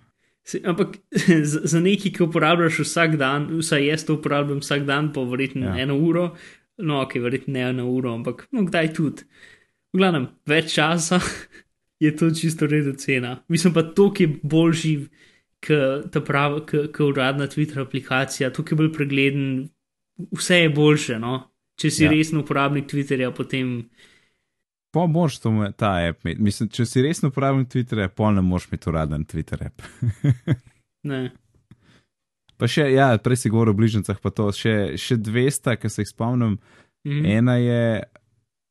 Se, ampak za, za nekaj, ki uporabljaš vsak dan, vsaj jaz to uporabljam vsak dan, pa verjetno ja. Eno uro, no, ok, verjetno ne eno uro, ampak no, kdaj tudi. V glavnem, več časa je to čisto redo cena. Mislim pa, to, ki je boljši, kot uradna Twitter aplikacija, ki je bolj pregleden, vse je boljše. No? Če si ja. Resen uporabnik Twitterja, potem Pa moraš to me- ta app imeti. Mislim, če si resno uporabnik Twitterja, pa ne moreš imeti uraden Twitter app. ne. Pa še, ja, prej si govoril o bližnjicah, pa to še, še dve sta, ki se jih spomnim. Mhm. Ena je,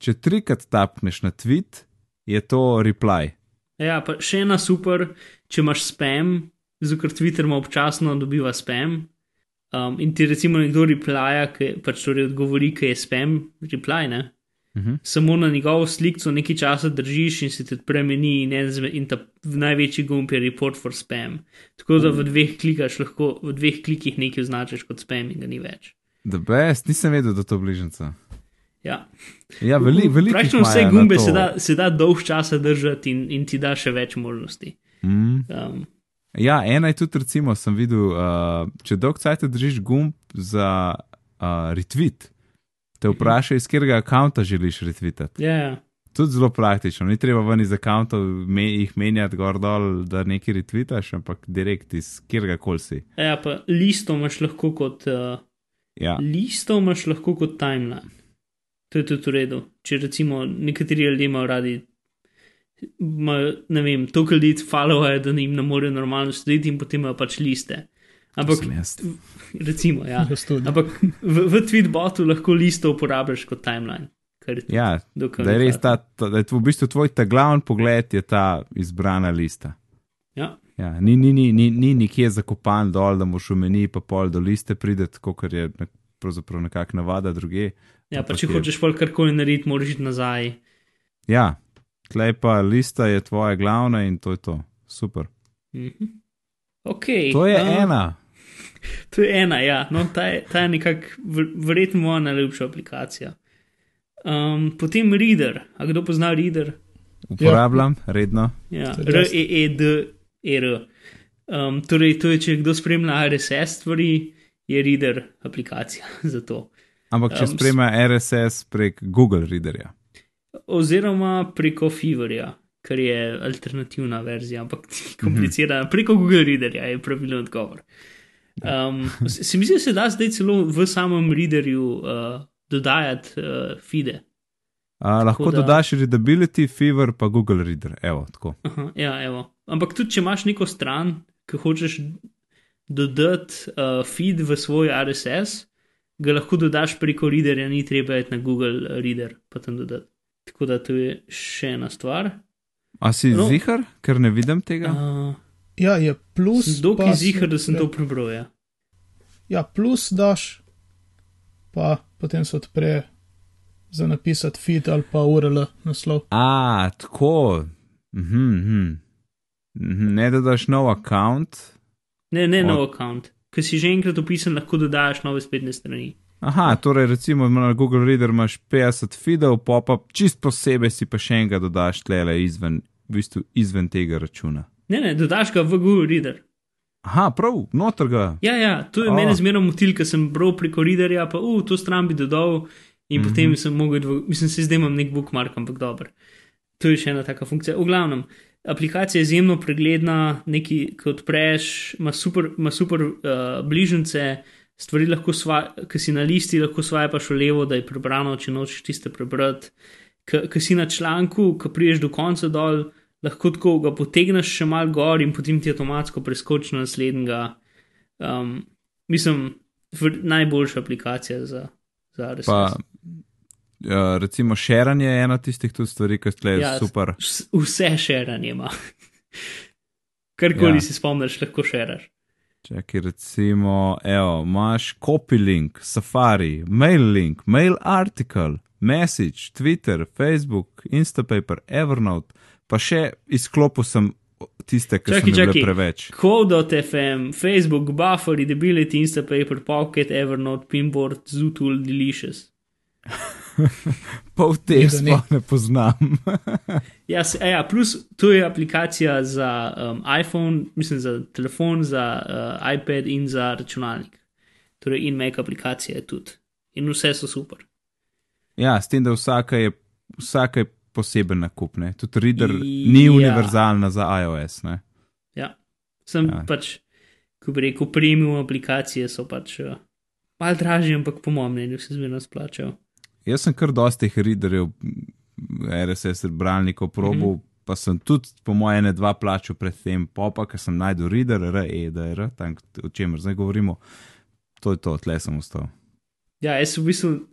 če trikrat tapneš na tweet, je to reply. Ja, pa še ena super, če imaš spam, zato ker Twitter ima občasno dobiva spam. Um, in ti recimo nekdo replija, ki pač torej odgovori, ki je spam, reply, ne. Mhm. Samo na njegovo sliko nekaj časa držiš in se ti odpremeni, in, zme- in ta največji gumb je report for spam. Tako da v dveh, klikaš, lahko, v dveh klikih nekaj označiš kot spam in ga ni več. The best, nisem vedel, da to bližnjica. Ja. Ja, veli, veliko. Praktično vse gumbe se da, se da dolg časa držati in, in ti da še več možnosti. Mm, Um, Ja, ena je tudi, recimo, sem videl, uh, če dolg cajt držiš gumb za uh, retweet, te vprašaj, iz katerega akonta želiš retvitati. Ja, ja. Tudi zelo praktično, ni treba ven iz akantov me, jih menjati gor dol, da nekaj retvitaš, ampak direkt iz katerega koli si. ja, pa listo imaš lahko kot. Uh, Ja, Listo imaš lahko kot timeline. To je tudi v redu. Če recimo nekateri ljudje imajo radi, imajo, ne vem, toliko ljudi followajo, da jim ne morejo normalno slediti in potem imajo pač liste. Ampak, recimo, ja. Ampak v, v tweetbotu lahko listo uporabljaš kot timeline. Je Ja, da je res ta, ta, da je v bistvu tvoj ta glavni pogled, je ta izbrana lista. Ja, Ja, ni, ni, ni, ni, ni nikje zakopan dol, da moš v meni pa pol do liste prideti, kot je pravzaprav nekako navada druge. ja pa če je- hočeš pol karkoli narediti, moraš iti nazaj. Ja, tlej pa lista je tvoja glavna in to je to. Super. Mhm. Okay, To je a, ena. To je ena, ja. No, ta je, ta je nekako ver- verjetno moja najljubša aplikacija. Um, potem Reader. A kdo pozna Reader? Uporabljam redno. Ja, To je jaz. R-E-E-D-E-R. Um, torej, to je, če kdo spremlja RSS stvari, je Reader aplikacija za to. Ampak če Um, spremlja RSS prek Google Readerja. Oziroma preko Feverja, kar je alternativna verzija, ampak komplicirana. Preko Google Readerja je pravilen odgovor. Um, se mi zdi, da se da zdaj celo v samem Readerju uh, dodajati uh, fide. A, lahko da- dodaš Readability, Fever pa Google Reader. Evo, tako. Aha, ja, evo. Ampak tudi, če imaš neko stran, ki hočeš dodati uh, feed v svoj RSS, ga lahko dodaš preko Readerja, ni treba iti na Google Reader pa tam dodati. Tako da to je še ena stvar. A si No. no. zihar, ker ne vidim tega? Uh, Ja, je plus. dokaj pa- zihar, da sem to prebral. Ja. Ja, plus daš, pa potem se odpre za napisati feed ali pa URL naslov. A, tako. Mhm, mhm. Mhm, Ne da daš nov account. Ne, ne Od- nov account. Ker si že enkrat opisan, lahko dodaš nove spletne strani. Aha, torej recimo na Google Reader imaš 50 feedov, pa pa čist posebej si pa še enega dodaš tlele izven, v bistvu izven tega računa. Ne, ne, dodaš ga v Google Reader. Aha, prav, noter ga. Ja, ja, to je oh. meni zmerno motil, ker sem bral preko readerja, pa v to stran bi dodal in mm -hmm. potem sem mogel, dvo, mislim, se zdaj imam nek bookmark, ampak dober. To je še ena taka funkcija. V glavnem, aplikacija je izjemno pregledna, neki, ki odpreš, ima super, ima super uh, bližnjice, stvari ki si na listi, lahko svajaš v levo, da je prebrano, če nočeš tiste prebrati. Ki si na članku, ki priješ do konca dol, lahko tako ga potegneš še mal gor in potem ti avtomatsko preskoči na naslednjega. Um, mislim, najboljša aplikacija za, za. Pa, uh, recimo, šeranje je ena tistih tudi stvari, ki ste Ja, ja, super. Vse šeranje ima. Karkoli Ja. ja. si spomniš, lahko šeraš. Čakaj, recimo, evo, imaš copy link, Safari, mail link, mail article, message, Twitter, Facebook, Instapaper, Evernote, pa še izklopil sem tiste, ki so Čakaj, mi bile preveč. Code.fm, Facebook, Buffer, Readability, Instapaper, Pocket, Evernote, Pinboard, Zootool, Delicious. Pol teh sploh ne poznam. Ja, se, ja, plus to je aplikacija za um, iPhone, mislim za telefon, za uh, iPad in za računalnik. Torej, in Mac aplikacija je tudi. In vse so super. ja, s tem, da vsaka je, vsaka je poseben nakup, ne. Tudi reader Ja. ni univerzalna za iOS, ne. Ja, sem Ja. ja. pač, ko bi rekel, premium aplikacije so pač uh, malo dražje, ampak po mojem mnenju se zmerno splačajo. Jaz sem kar dosti teh readerjev, RSS bralnikov probal, mm. -hmm. pa sem tudi, po mojem, ne dva plačal predtem, popa, ker sem najdel reader, REDR, tam o čemer zdaj govorimo. To je to, tle sem ostal. Ja, jaz v bistvu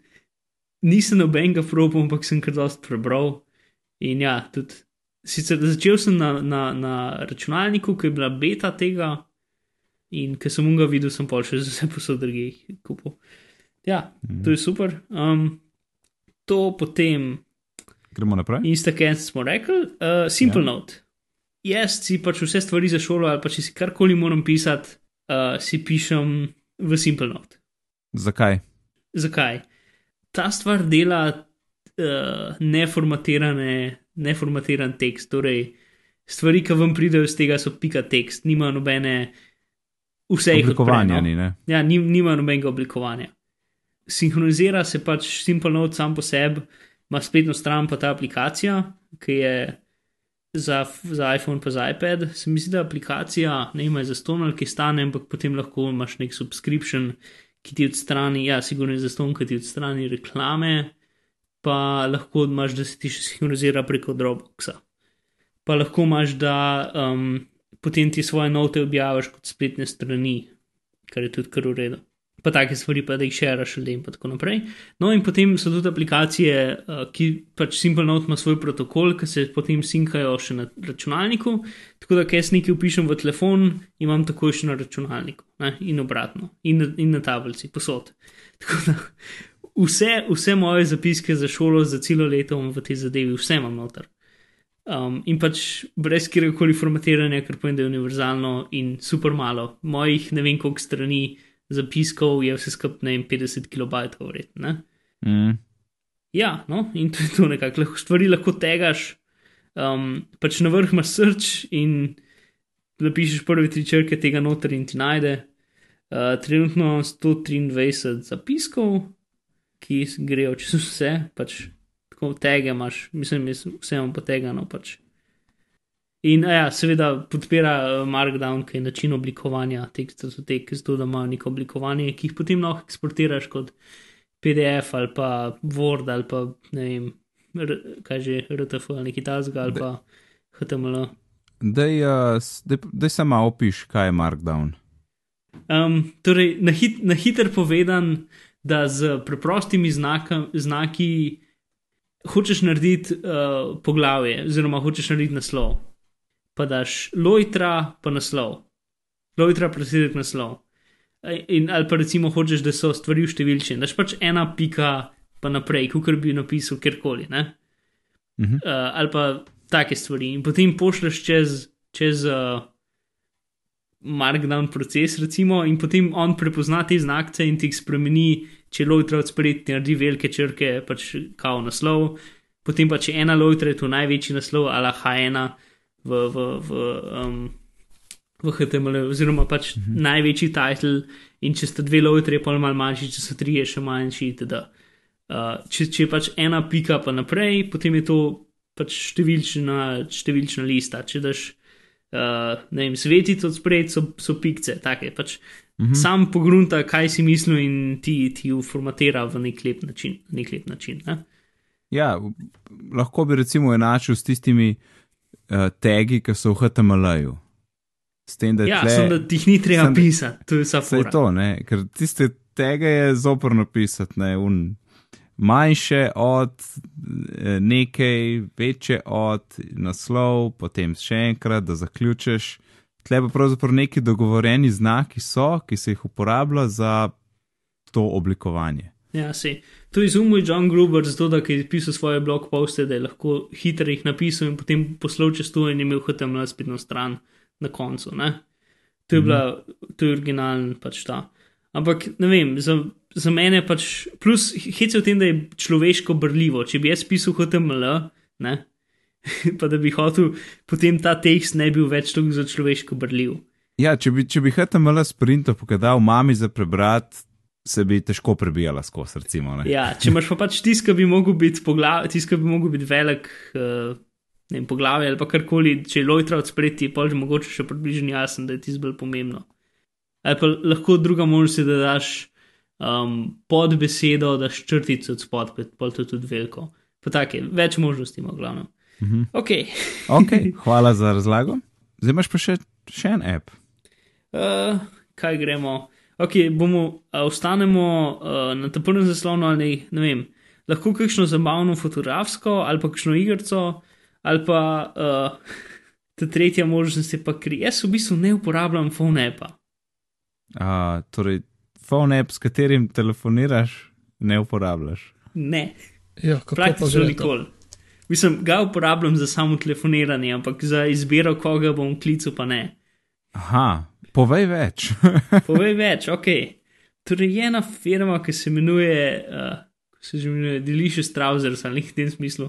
nisem nobenega probal, ampak sem kar dosti prebral. In ja, tudi sicer začel sem na, na, na računalniku, ki je bila beta tega, in ker sem ga videl, sem pa še za vse posod drugih kupil. Ja, to je super. Um, to potem Gremo naprej. Instagram smo rekli, uh, Simple ja. Note. Jaz si pač vse stvari za šolo, ali pa če si karkoli moram pisati, uh, si pišem v Simple Note. Zakaj? Zakaj? Ta stvar dela uh, neformatiran tekst. Torej, stvari, ki vam pridejo iz tega, so pika tekst, nima nobene. Vse jih odpre, no. ni, ne? Ja, ni, nima nobenega oblikovanja. Sinhronizira se pač Simple Note sam po sebi, ima spletno stran pa ta aplikacija, ki je za, za iPhone pa za iPad. Se mi zdi, da aplikacija ne ima za ston ali ki stane, ampak potem lahko imaš nek subscription, ki ti odstrani, ja, sigurno je za ston, ki ti odstrani reklame, pa lahko imaš, da se ti še sinhronizira preko Dropboxa. Pa lahko imaš, da um, potem ti svoje note objaviš kot spletne strani, kar je tudi kar v redu. Pa take stvari, pa da jih šeraš ljudem, in tako naprej. No, in potem so tudi aplikacije, uh, ki pač Simple Note ima svoj protokol, ki se potem sinkajo še na računalniku. Tako da, ker jaz nekaj upišem v telefon, imam takoj še na računalniku ne? in obratno, in na, in na tablici, posod. Tako da vse, vse moje zapiske za šolo, za celo leto imam v tej zadevi, vse imam noter. Um, in pač brez kjerkoli formatiranja, ker povem, da je univerzalno in super malo. Mojih ne vem koliko strani zapiskov je vse skupaj, ne vem, 50 kilobajtov vredno. Mm. Ja, no, in to je to nekako, lahko stvari lahko tegaš. Um, pač na vrh imaš srč in napišeš prve tri črke tega noter in ti najde. Uh, trenutno 123 zapiskov, ki grejo čez vse, pač tako tege imaš, mislim, vse imam potegano. Pač. In ja, seveda podpira uh, Markdown, ki je način oblikovanja teksta, zato da ima neko oblikovanje, ki jih potem lahko eksportiraš kot PDF ali pa Word ali pa ne vem, kaj že RTF ali nekaj tasga ali pa HTML. Dej, uh, s- dej, dej se malo opiš, kaj je Markdown. Um, torej, na, hit, na hiter povedan, da z preprostimi znaka, znaki hočeš narediti uh, poglavje, oziroma hočeš narediti naslov. Pa daš lojtra, pa naslov. Lojtra, presedek naslov. In, ali pa recimo hočeš, da so stvari številčne, daš pač ena pika, pa naprej, kot bi napisal kjerkoli. ne. Mhm. Uh, ali pa take stvari. In potem pošleš čez, čez uh, Markdown proces, recimo, in potem on prepozna te znakce in ti jih spremeni, če lojtra od spredi, naredi velike črke, pač kao naslov. Potem pa če ena lojtra je to največji naslov, ali H1 v, v, v, um, v HTML, oziroma pač mhm. največji titel, in če sta dve lojtre, je pa malo manjši, če so tri, je še manjši, itd. Uh, če, če je pač ena pika pa naprej, potem je to pač številčna, številčna lista. Če daš, uh, ne vem, svetico od spred, so, so pikce, take pač. Mm -hmm. Sam pogrunta, kaj si mislil, in ti, ti uformatira v nek lep način. Nek lep način ne? Ja, lahko bi recimo enačil s tistimi uh, tagi, ki so v HTML-ju. Tem, je Ja, tle, samo da jih ni treba sem- pisati, to je vsa Saj fora. to, ker tiste tega je zoprno pisati, ne, un manjše od eh, nekaj, večje od naslov, potem še enkrat, da zaključiš. Tle pa pravzaprav neki dogovorjeni znaki so, ki se jih uporablja za to oblikovanje. Ja, se. To je izumil John Gruber, zato da je pisal svoje blog poste, da je lahko hitro jih napisal in potem poslal čez to in imel HTML spletno stran na koncu. Ne? To je bila, to je originalen pač ta. Ampak ne vem, za, za mene pač, plus hec je v tem, da je človeško brljivo. Če bi jaz pisal HTML, ne, pa da bi hotel, potem ta tekst ne bi bil več tako za človeško brljiv. Ja, če bi, če bi HTML sprinto pokadal mami za prebrati, se bi težko prebijala skozi, recimo. Ne? Ja, če imaš pa pač tisk, ki bi mogel biti, poglav, tisk, ki bi mogel biti velik, uh, ne vem, poglavje ali karkoli, če je lojtra od spreti, je pa že mogoče še približno jasen, da je tisto bolj pomembno. Ali pa lahko druga možnost je, da daš um, pod besedo, daš črtico od spod, pa to je tudi veliko. Pa take, več možnosti ima, glavno. Mhm. Ok. Okay, hvala za razlago. Zdaj imaš pa še, še en app. Uh, kaj gremo? Ok, bomo, a ostanemo uh, na tem prvem zaslonu ali ne vem, lahko kakšno zabavno fotografsko ali pa kakšno igrico, ali pa uh, ta tretja možnost je pa, ker jaz v bistvu ne uporabljam phone appa. Uh, torej, phone app, s katerim telefoniraš, ne uporabljaš. Ne, Ja, kako pa praktično nikoli. Mislim, ga uporabljam za samo telefoniranje, ampak za izbiro, koga bom klical, pa ne. Aha, povej več. Povej več, ok. Torej, ena firma, ki se imenuje, uh, se že imenuje, Delicious Trousers ali nekaj v tem smislu.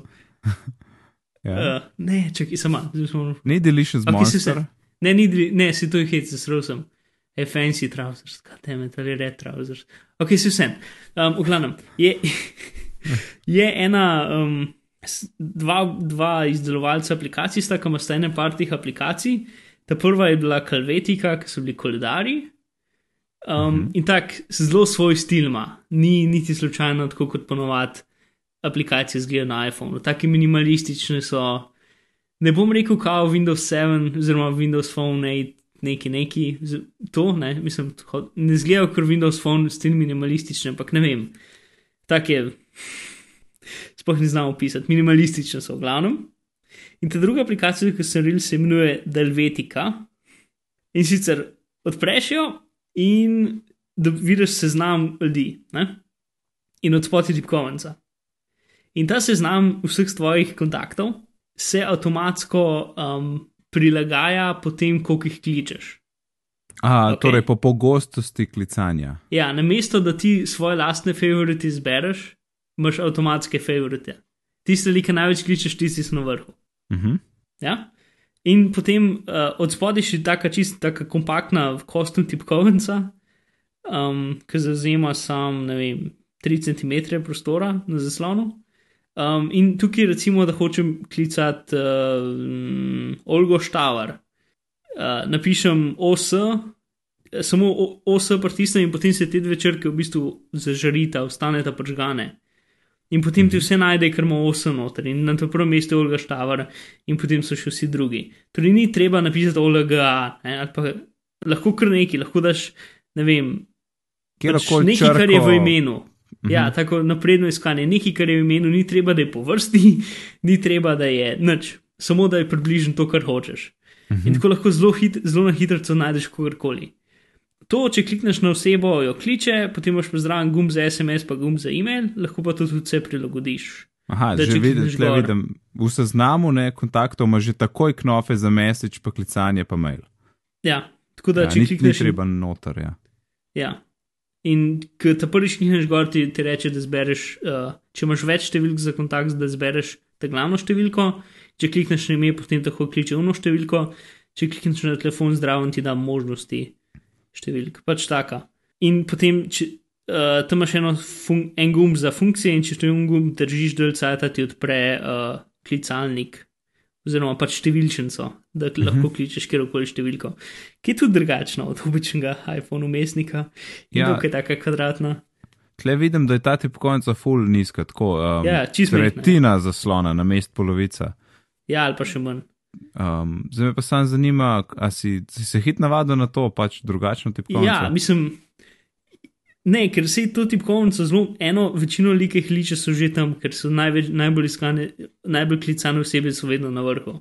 Ja. Uh, ne, čakaj, sama. zdaj smo- Ni delicious Ok, si monster. se- Ne, ni, ne, si to je hec, zelo sem. Je fancy trousers, teme, ali red trousers. Ok, si vsem. Um, v glavnem, je, je ena, um, dva, dva izdelovalca aplikacij, sta, ki imata ene par teh aplikacij. Ta prva je bila Kalvetika, ki so bili koledari. Um, in tako zelo svoj stil ima, ni niti slučajno tako kot ponovadi aplikacije zgleda na iPhonu. Taki minimalistični so, ne bom rekel, kao Windows 7 oziroma Windows Phone 8, neki neki, to ne, mislim, ho- ne zgleda kot Windows Phone stil minimalističen, ampak ne vem. Tak je, sploh ne znam opisati, minimalistične so v glavnem. In ta druga aplikacija, ki sem rekel, se imenuje Delvetica. In sicer odpreš jo in vidiš seznam ljudi, ne? in od spodaj tipkovnica. In ta seznam vseh tvojih kontaktov se avtomatsko um, prilagaja potem, koliko jih kličeš. Aha, Ok. torej po pogostosti klicanja. Ja, namesto da ti svoje lastne favorite izbereš, imaš avtomatske favorite. Tiste, ki največ kličeš, tisti so na vrhu. Mhm. Ja? In potem uh, od spodaj še taka čist, taka kompaktna kostna tipkovnica, um, ki zauzema sam, ne vem, 3 cm prostora na zaslonu. Um, in tukaj recimo, da hočem klicati uh, Olgo Štavar. Uh, napišem OS, samo OS pritisnem in potem se te dve črke v bistvu zažarita, ostaneta pržgane. In potem ti vse najde, ker ima 8 noter in na to prvem mestu je Olga Štavar, in potem so še vsi drugi. Torej, ni treba napisati Olga, ne, ali pa lahko kar neki, lahko daš, ne vem, pač nekaj, kar je v črko- imenu. Ja, tako napredno iskanje, nekaj, kar je v imenu, ni treba, da je po vrsti, ni treba, da je nič, samo da je približno to, kar hočeš. In tako lahko zelo, hit, zelo na hitro najdeš kogarkoli. To, če klikneš na osebo, jo kliče, potem imaš pozdraven gumb za SMS, pa gumb za e-mail, lahko pa to tudi vse prilagodiš. Aha, da že vidim, tle gor. vidim. V seznamu ne, kontaktov ima že takoj knofe za message, pa klicanje, pa mail. Ja, tako da Ja, če ni, ni klikneš. treba noter. Ja. Ja. In ko ta prvič klikneš gor, ti, ti reče, da zbereš, uh, če imaš več številk za kontakt, da zbereš ta glavno številko. Če klikneš na ime, potem tako kliče uno številko. Če klikneš na telefon, zdravo ti da možnosti številk, pač taka. In potem, če, uh, tam imaš eno fun, en gumb za funkcije, in če to en gumb držiš del cajta, ti odpre uh, klicalnik. Oziroma, pač številčnico, da uh -huh. lahko kličeš kjerkoli številko, ki je tudi drugačna od običajnega iPhone umestnika. Ja. Ja, je taka kvadratna. Tle vidim, da je ta tipkovnica full nizka, tako um, Ja, majhna, tretjina zaslona na mest polovica. Ja, ali pa še manj. Um, zdaj me pa sam zanima, a si, si se hit navadil na to, pač drugačno tipkovnico? Ja, mislim, ne, ker se to tipkovnico zelo, eno večino likih liče so že tam, ker so največ, najbolj iskane, najbolj klicane osebe so vedno na vrhu.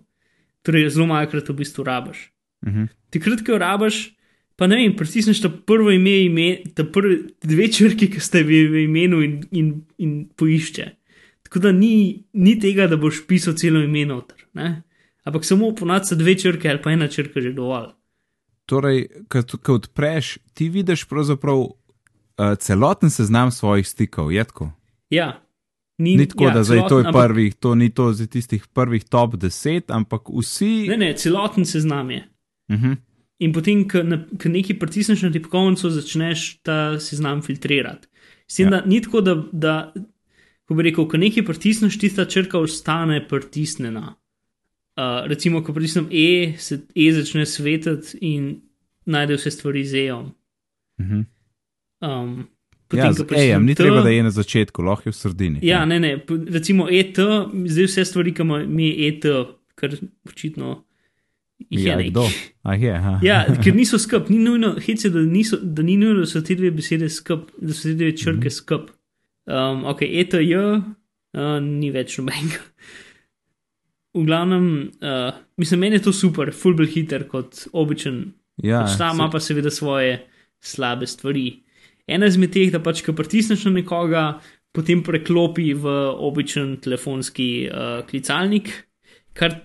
Torej, zelo malokrat v bistvu rabaš. uh -huh. Takrat, ko jo rabaš, pa ne vem, pritisneš ta prvo ime, ime ta prvi dve črki, ki ste v imenu in, in, in poišče. Tako da ni, ni tega, da boš pisal celo ime noter. Ne? Ampak samo ponad so dve črke ali pa ena črka že dovolj. Torej, ko odpreš, ti vidiš pravzaprav uh, celoten seznam svojih stikov, je tako? Ja. Ni, Ni tako, ja, da zdaj to je celoten, ampak- prvih, to ni to za tistih prvih top 10, ampak vsi. Ne, ne, celoten seznam je. Uh -huh. In potem, ko nekaj pritisneš na tipkovnico, začneš ta seznam filtrirati. S tem, ja. da ni tako, da, da ko bi rekel, ko nekaj pritisneš, tista črka ostane pritisnjena. Uh, recimo, ko pritisnem E, se E začne svetiti in najde vse stvari z E-om. Uh -huh. Um, Ja, ko z pritisnem ejem, ni T- treba, da je na začetku, lahko je v sredini. Ja, ne, ne, recimo ET, zdaj vse stvari, ki mi je ET, ker očitno jih je ja nekaj. kdo? A je, aha. Ja, ker niso skup, ni nujno, hece, da, niso, da ni nujno, da so te dve besede skup, da so te dve črke mm -hmm. skup. Um, ok, ETJ, uh, ni več nobenega. V glavnem, uh, mislim, meni je to super, fulbel hiter kot običajen. ja Pač ta ima pa seveda svoje slabe stvari. Ena izmed teh, da pač, ko pritisneš na nekoga, potem preklopi v običajen telefonski uh, klicalnik, kar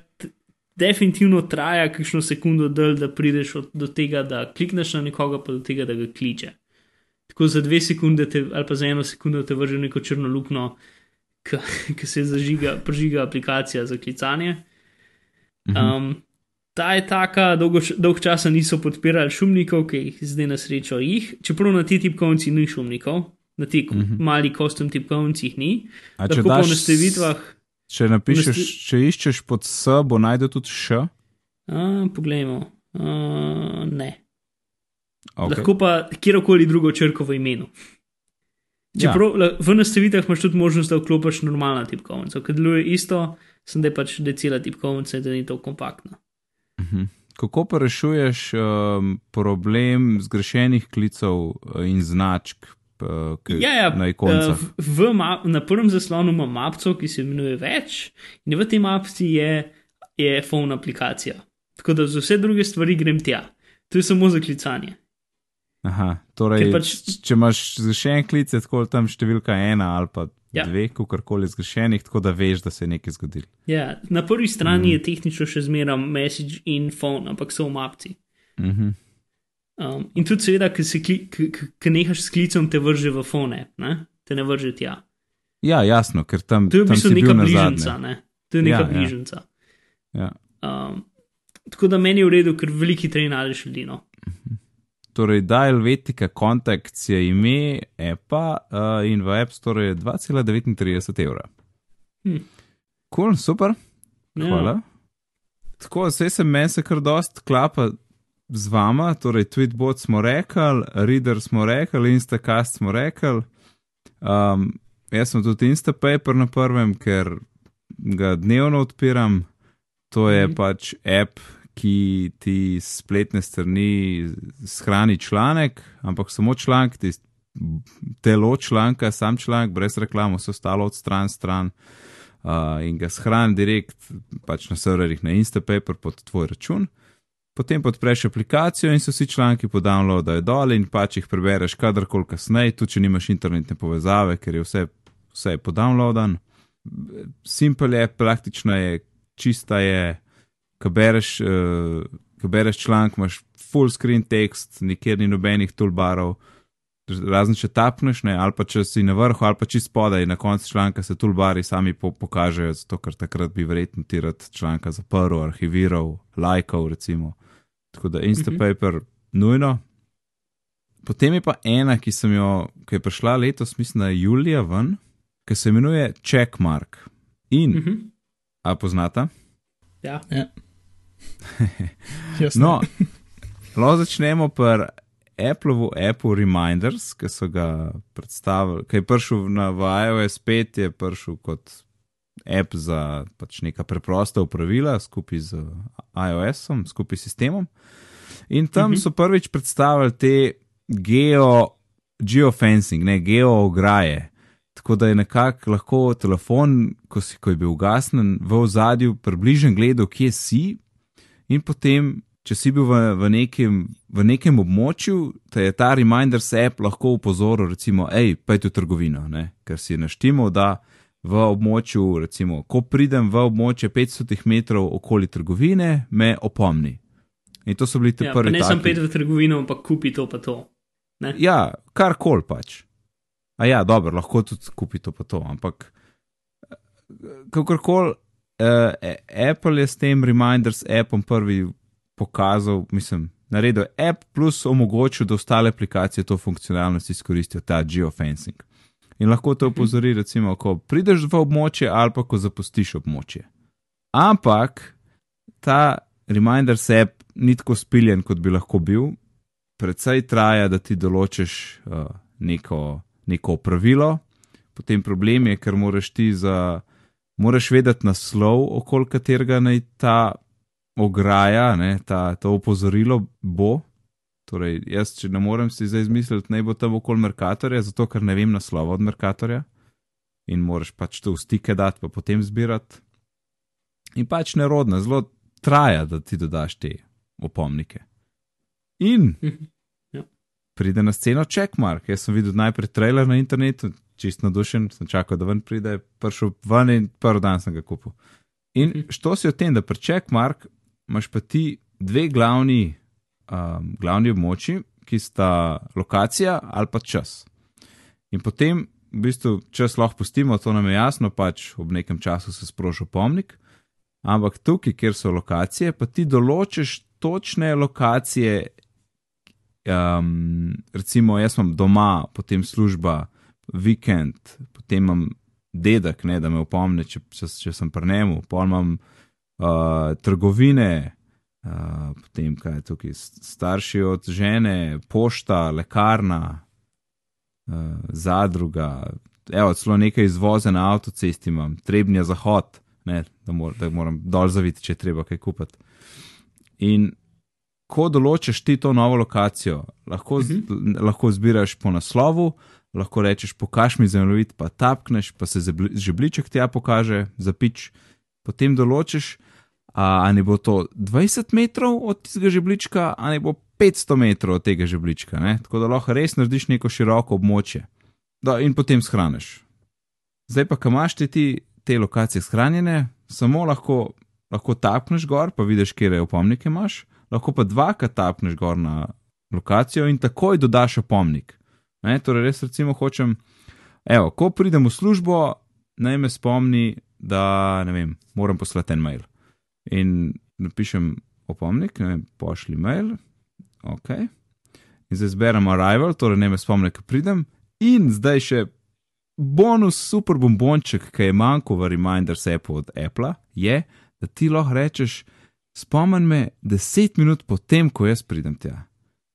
definitivno traja kakšno sekundo dlje, da prideš od, do tega, da klikneš na nekoga, pa do tega, da ga kliče. Tako za dve sekunde te, ali pa za eno sekundo te vrže neko črno luknjo, ki se zažiga, prižiga aplikacija za klicanje. Um, ta je taka, dolgo, dolg časa niso podpirali šumnikov, ki jih zdaj na srečo jih, čeprav na ti tipkovnici ni šumnikov, na ti uh -huh. mali kostum tipkovnicih ni. A če Lahko po nastavitvah. Če napišeš, Nasti- če iščeš pod S, bo najde tudi Š. A, poglejmo. A, ne. Okay. Lahko pa kjerkoli drugo črko v imenu. Čeprav ja. v nastavitvah imaš tudi možnost, da vklopiš normalno tipkovnico, ki deluje isto, sem da pač da cela tipkovnica, da ni to kompaktna. Mhm. Kako pa rešuješ um, problem zgrešenih klicev uh, in značk uh, Ja, ja, na eh, v, v ma, na prvem zaslonu imam mapco, ki se imenuje več, in v tej mapci je, je phone aplikacija. Tako da za vse druge stvari grem tja. To je samo za klicanje. Aha, torej, Ker pač... če imaš zgrešen klic, je tako tam številka ena ali pa ja. Ja. dve, kakorkoli zgrešenih, tako da veš, da se je nekaj zgodilo. Ja, na prvi strani mm. je tehnično še zmeraj message in phone, ampak so v mapci. Mhm. Um, in tudi, seveda, ki se nehaš s klicem, te vrže v fone, ne? te ne vrže tja. Ja, jasno, ker tam, To je v bistvu neka bližnjica. Ne? To je neka Ja, ja, ja. bližnjica. Ja. Um, tako da meni je v redu, ker veliki hitreje najdeš ljudi. No. Torej, Dialvetica Contacts je ime appa uh, in v App Store je 2,39 evra. Hm. Cool, super, Ja. hvala. Tako, vse se meni se kar dost klapa z vama, torej Tweetbot smo rekli, Reader smo rekli, Instacast smo rekli. Um, jaz sem tudi Instapaper na prvem, ker ga dnevno odpiram. To je Mhm. pač app, ki ti spletne strani shrani članek, ampak samo članek, telo članka, sam članek, brez reklam, vse ostalo od stran stran. Uh, in ga shrani direkt pač na serverjih na Instapaper pod tvoj račun. Potem podpreš aplikacijo in se vsi članki podownloadajo dol in pač jih prebereš kadarkoli kasneje, tudi če nimaš internetne povezave, ker je vse, vse podownloadan. Simple je, praktično je, čista je, ko bereš, uh, ko bereš članek, imaš full screen tekst, nikjer ni nobenih toolbarov, razen če tapneš, ne, ali pa če si na vrhu, ali pa čist spodaj, na koncu članka se toolbari sami po pokažejo, zato ker takrat bi verjetno ti rad članka zaprl, arhiviral, lajkal, recimo. Tako da Instapaper mm -hmm. nujno. Potem je pa ena, ki sem jo, ki je prišla letos, mislim, da je julija ven, ki se imenuje Checkmark. In, mm Mhm. -hmm. a poznata? Ja. Ja. No, lahko začnemo pri Apple'u, Apple Reminders, ki so ga predstavili, ki je prišel na iOS 5, je prišel kot app za pač neka preprosta upravila skupaj z iOS-om, skupaj s sistemom. In tam uh -huh. so prvič predstavili te geo, geofencing, ne geo-ograje. Tako da je nekako lahko telefon, ko, si, ko je bil ugasnen, v ozadju približen gledal, kje si, in potem, če si bil v, v, nekem, v nekem območju, te je ta Reminders app lahko upozoril, recimo, hej, pojdi v trgovino, ne? ker si naštimo, da v območju, recimo, ko pridem v območje 500 metrov okoli trgovine, me opomni. In to so bili ti Ja, pa prvi. ne sem taki- pet v trgovino, ampak kupi to pa to. Ne? Ja, kar koli pač. A ja, dobro, lahko tudi kupi to pa to, ampak kakorkoli, uh, Apple je s tem Reminders appom prvi pokazal, mislim, naredil app plus omogočil, da ostale aplikacije to funkcionalnost izkoristijo, ta geofencing. In lahko te opozori, recimo, ko prideš v območje ali pa ko zapustiš območje. Ampak ta Reminders app ni tako spiljen, kot bi lahko bil, predvsej traja, da ti določiš uh, neko, neko pravilo. Potem problem je, ker moraš ti za, moraš vedeti naslov, okoli katerega naj ta ograja, ne, ta, to opozorilo bo. Torej, jaz, če ne morem si zdaj izmisliti, naj bo tam okoli Merkatorja, zato ker ne vem naslova od Merkatorja in moraš pač to v stike dati, pa potem zbirati. In pač nerodno, zelo traja, da ti dodaš te opomnike. In. Pride na sceno checkmark. Jaz sem videl najprej trailer na internetu, čist nadušen, sem čakal, da ven pride, prišel ven in prvi dan sem ga kupil. In Mhm. što si o tem, da pri checkmark imaš pa ti dve glavni, um, glavni območji, ki sta lokacija ali pa čas. In potem v bistvu čas lahko pustimo, to nam je jasno, pač ob nekem času se sproži opomnik. Ampak tukaj, kjer so lokacije, pa ti določiš točne lokacije. Um, recimo, jaz sem doma, potem služba, vikend, potem imam dedek, ne, da me opomne, če, če, če sem pri njemu, pa imam uh, trgovine, uh, potem kaj je tukaj, starši od žene, pošta, lekarna, uh, zadruga, evo, celo nekaj izvoze na avtocesti imam, trebnja zahod, ne, da, mor, da moram dol zaviti, če treba kaj kupiti. In ko določiš ti to novo lokacijo, lahko, uh -huh. lahko zbiraš po naslovu, lahko rečeš, pokaž mi zemljevid, pa tapkneš, pa se žebliček tja pokaže, zapič, potem določiš, a ne bo to 20 metrov od tega žeblička, a ne bo 500 metrov od tega žeblička, ne? tako da lahko res narediš neko široko območje da, in potem shraniš. Zdaj pa, kam imaš ti te lokacije shranjene, samo lahko, lahko tapneš gor, pa vidiš, kje je opomnike imaš, lahko pa dvakrat tapneš gor na lokacijo in takoj dodaš opomnik. Ne, torej, res recimo hočem, evo, ko pridem v službo, naj me spomni, da ne vem, moram poslati en mail. In napišem opomnik, ne vem, pošli mail, ok. In zdaj zberem arrival, torej ne me spomni, ko pridem. In zdaj še bonus, super bombonček, ki je manjko v Reminders appu od Apple, je, da ti lahko rečeš, spomni me 10 minut potem, ko jaz pridem tja.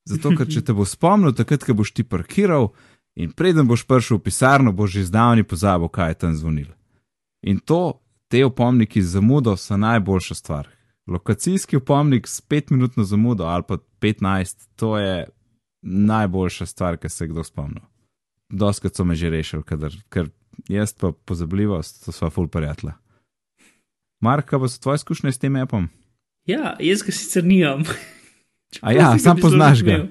Zato, ker če te bo spomnil, takrat, ko boš ti parkiral in preden boš prišel v pisarno, boš že zdavni pozabil, kaj je tam zvonil. In to, te opomniki z zamudo so najboljša stvar. Lokacijski opomnik s 5-minutno zamudo ali pa 15, to je najboljša stvar, ki se je kdo spomnil. Doskrat so me že rešili, kadar, ker jaz pa pozabljivost, to sva full prijatla. Mark, kaj pa so tvoje izkušnje s tem appom? Ja, jaz ga sicer nimam. A ja, sam poznaš ga.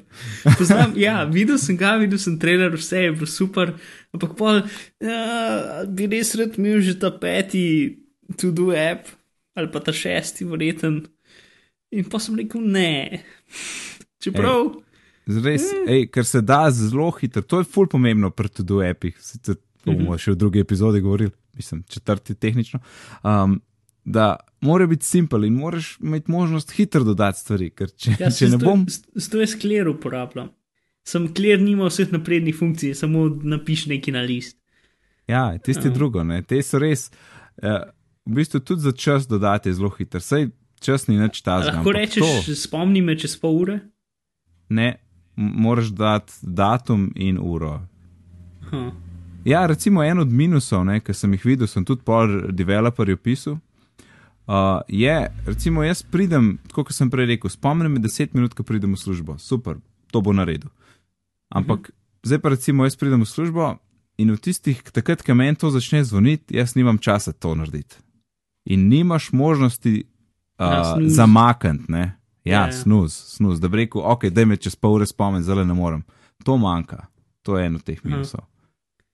Poznam, ja, videl sem ga, videl sem trailer, vse je bilo super, ampak pa ja, bi res rad imel že ta peti to-do app ali pa ta šesti, verjeten. In pa sem rekel ne. Čeprav. Res, ej, ker se da zelo hitro, to je ful pomembno pri to-do appih, sicer bomo še v drugi epizodi govorili, mislim, četrti tehnično. Um, da mora biti simpel in moraš imeti možnost hitro dodati stvari. Če, Ja, če ne bom. S to je skler uporabljam. Sem kler, nima vseh naprednih funkcij, samo napiš nekaj na list. Ja, tisti Ja. drugo, ne. te so res. Uh, v bistvu tudi za čas dodati je zelo hiter. Sej čas ni nič A tazga. Lahko rečeš, to, spomni me čez pol ure. ne, moraš dati datum in uro. Huh. Ja, recimo en od minusov, ki sem jih videl, sem tudi pol developerju pisal. Uh, je, recimo, jaz pridem, kot sem prej rekel, spomnim me 10 minut, ko pridem v službo, super, to bo naredil. Ampak uh -huh. zdaj pa recimo, jaz pridem v službo in v tistih, takrat, ko meni to začne zvoniti, jaz nimam časa to narediti. In nimaš možnosti uh, Ja, zamakniti, ne? Ja, Ja, ja snus, snus, da bi rekel, ok, da me čez pol ure spomnim, zdaj ne morem. To manjka, to je eno teh Aha. minusov.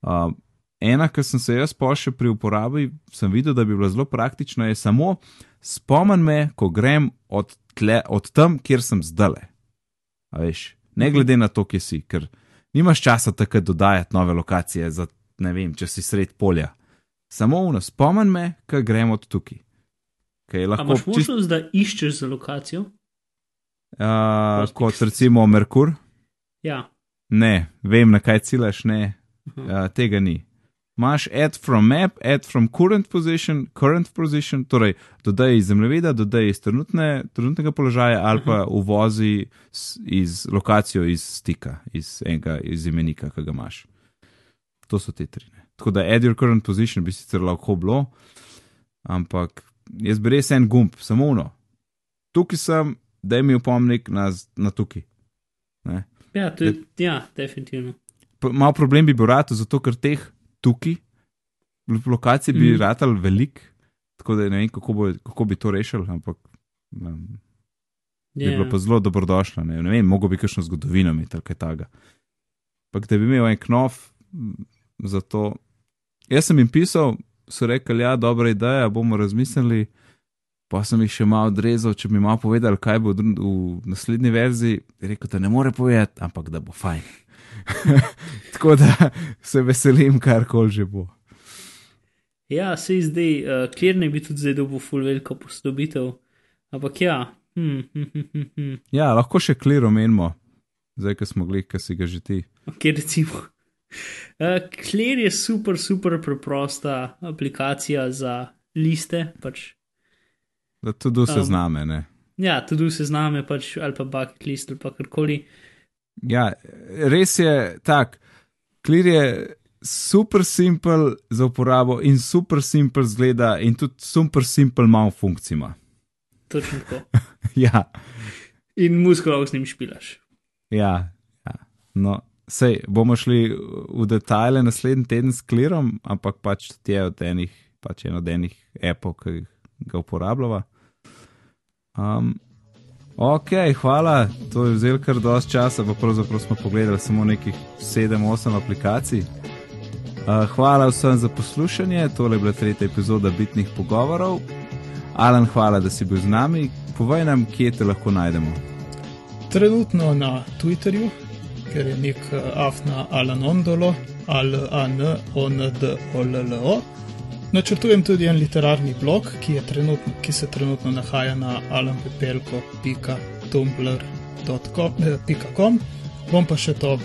Uh, ena, ki sem se jaz še pri uporabi, sem videl, da bi bila zelo praktična, je samo spomni me, ko grem od, tle, od tam, kjer sem zdale. A veš, ne glede na to, kje si, ker nimaš časa takrat dodajati nove lokacije, za, ne vem, če si sred polja. Samo uno, spomni me, ko grem od tukaj. Kaj je A lahko imaš čist, možnost, da iščeš za lokacijo? uh, kot recimo Merkur? Ja. Ne, vem, na kaj ciljaš, ne, Aha. uh, tega ni. Imaš add from map, add from current position, current position, torej dodaj iz zemljevida, dodaj iz trenutne, trenutnega položaja ali pa uvozi s- iz lokacijo iz stika, iz enega iz imenika, ki ga imaš. To so te tri. Ne. Tako da add your current position bi sicer lahko bilo, ampak jaz bi res en gumb, samo uno. Tukaj sem, da mi opomnik na, na tukaj. Ne. Ja, to je, ja, definitivno. Mal problem bi bil rado, zato ker teh tukaj lo- lokacij bi mm. Ratal velik, tako da ne vem, kako, bo, kako bi to rešili, ampak um, bi Ja. bilo pa zelo dobrodošlo. Ne, ne vem, mogo bi kakšno zgodovino imeti ali kaj takega. Ampak da bi imel en knof m, za to. Jaz sem jim pisal, so rekli, ja, dobra ideja, bomo razmislili. Pa sem jih še malo odrezal, če bi mi malo povedali, kaj bo v, v naslednji verziji. Je rekel, da ne more povedati, ampak da bo fajn. Tako da se veselim, kar koli že bo. Ja, se zdaj, uh, kjer ne bi tudi zdaj dobil full veliko posodobitev. Ampak ja. Hm, hm, hm, hm, hm. Ja, lahko še klir omenimo, zdaj, ko smo gledali, kaj si ga že ti. Ok, recimo. Uh, Clear je super, super preprosta aplikacija za liste. Pač. Da tudi vse Um, zname, ne. Ja, tudi vse zname, pač, ali pa bucket list ali pa karkoli. Ja, res je tak. Klir je super simpel za uporabo in super simpel zgleda, in tudi super simpel malo funkcij ima. Točno tako. ja, In muskulav s njim špilaš. ja, ja. No, sej bomo šli v detajle naslednji teden s klirom, ampak pač tudi je od enih, pač en od enih appov, ki ga uporabljava. Um, ok, hvala, to je vzelo kar dosti časa, pa pravzaprav smo pogledali samo nekih 7-8 aplikacij. Uh, hvala vsem za poslušanje, tole je bila tretja epizoda Bitnih pogovorov. Alan, hvala, da si bil z nami. Povej nam, kje te lahko najdemo. Trenutno na Twitterju, ker je nek uh, afna Alan Ondolo, A-L-A-N-O-N-D-O-L-L-O. Načrtujem tudi en literarni blog, ki, je trenutno, ki se trenutno nahaja na alanpepelko.tumblr.com. Bom pa še to uh,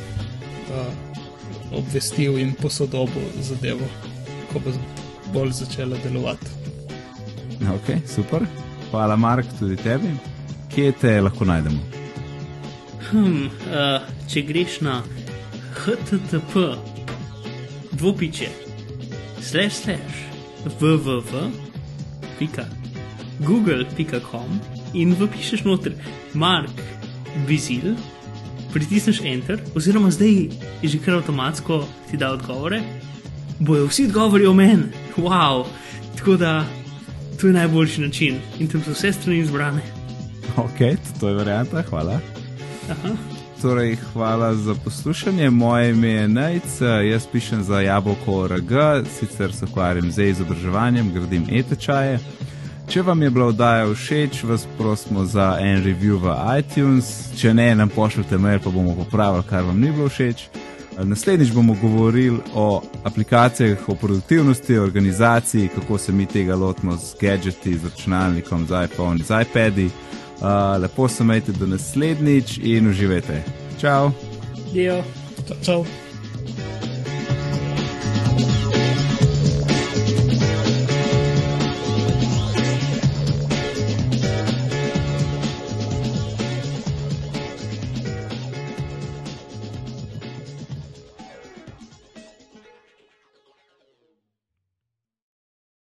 obvestil in posodobil zadevo, ko bo bolj začela delovati. Ok, super. Hvala, Mark, tudi tebi. Kje te lahko najdemo? Hmm, uh, če greš na http, dvopiče, slash slash www.google.com in vpišeš noter Mark Bizil, pritisneš Enter, oziroma zdaj je že kar avtomatsko ti da odgovore, bojo vsi odgovori o meni, wow, tako da to je najboljši način in tam so vse strani izbrane. Ok, to je varianta, hvala. Aha. Torej, hvala za poslušanje. Moje ime je Najc, jaz pišem za Jabolko RG, sicer se ukvarjam z izobraževanjem, gradim e-tečaje. Če vam je bila oddaja všeč, vas prosimo za en review v iTunes, če ne, nam pošljite mail, pa bomo popravili, kar vam ni bilo všeč. Naslednjič bomo govorili o aplikacijah, o produktivnosti, organizaciji, kako se mi tega lotimo z gadgeti, z računalnikom, z iPhone, z iPadi. Uh, lepo se majte do naslednjič in uživajte. Ciao! Dio. Čau, čau.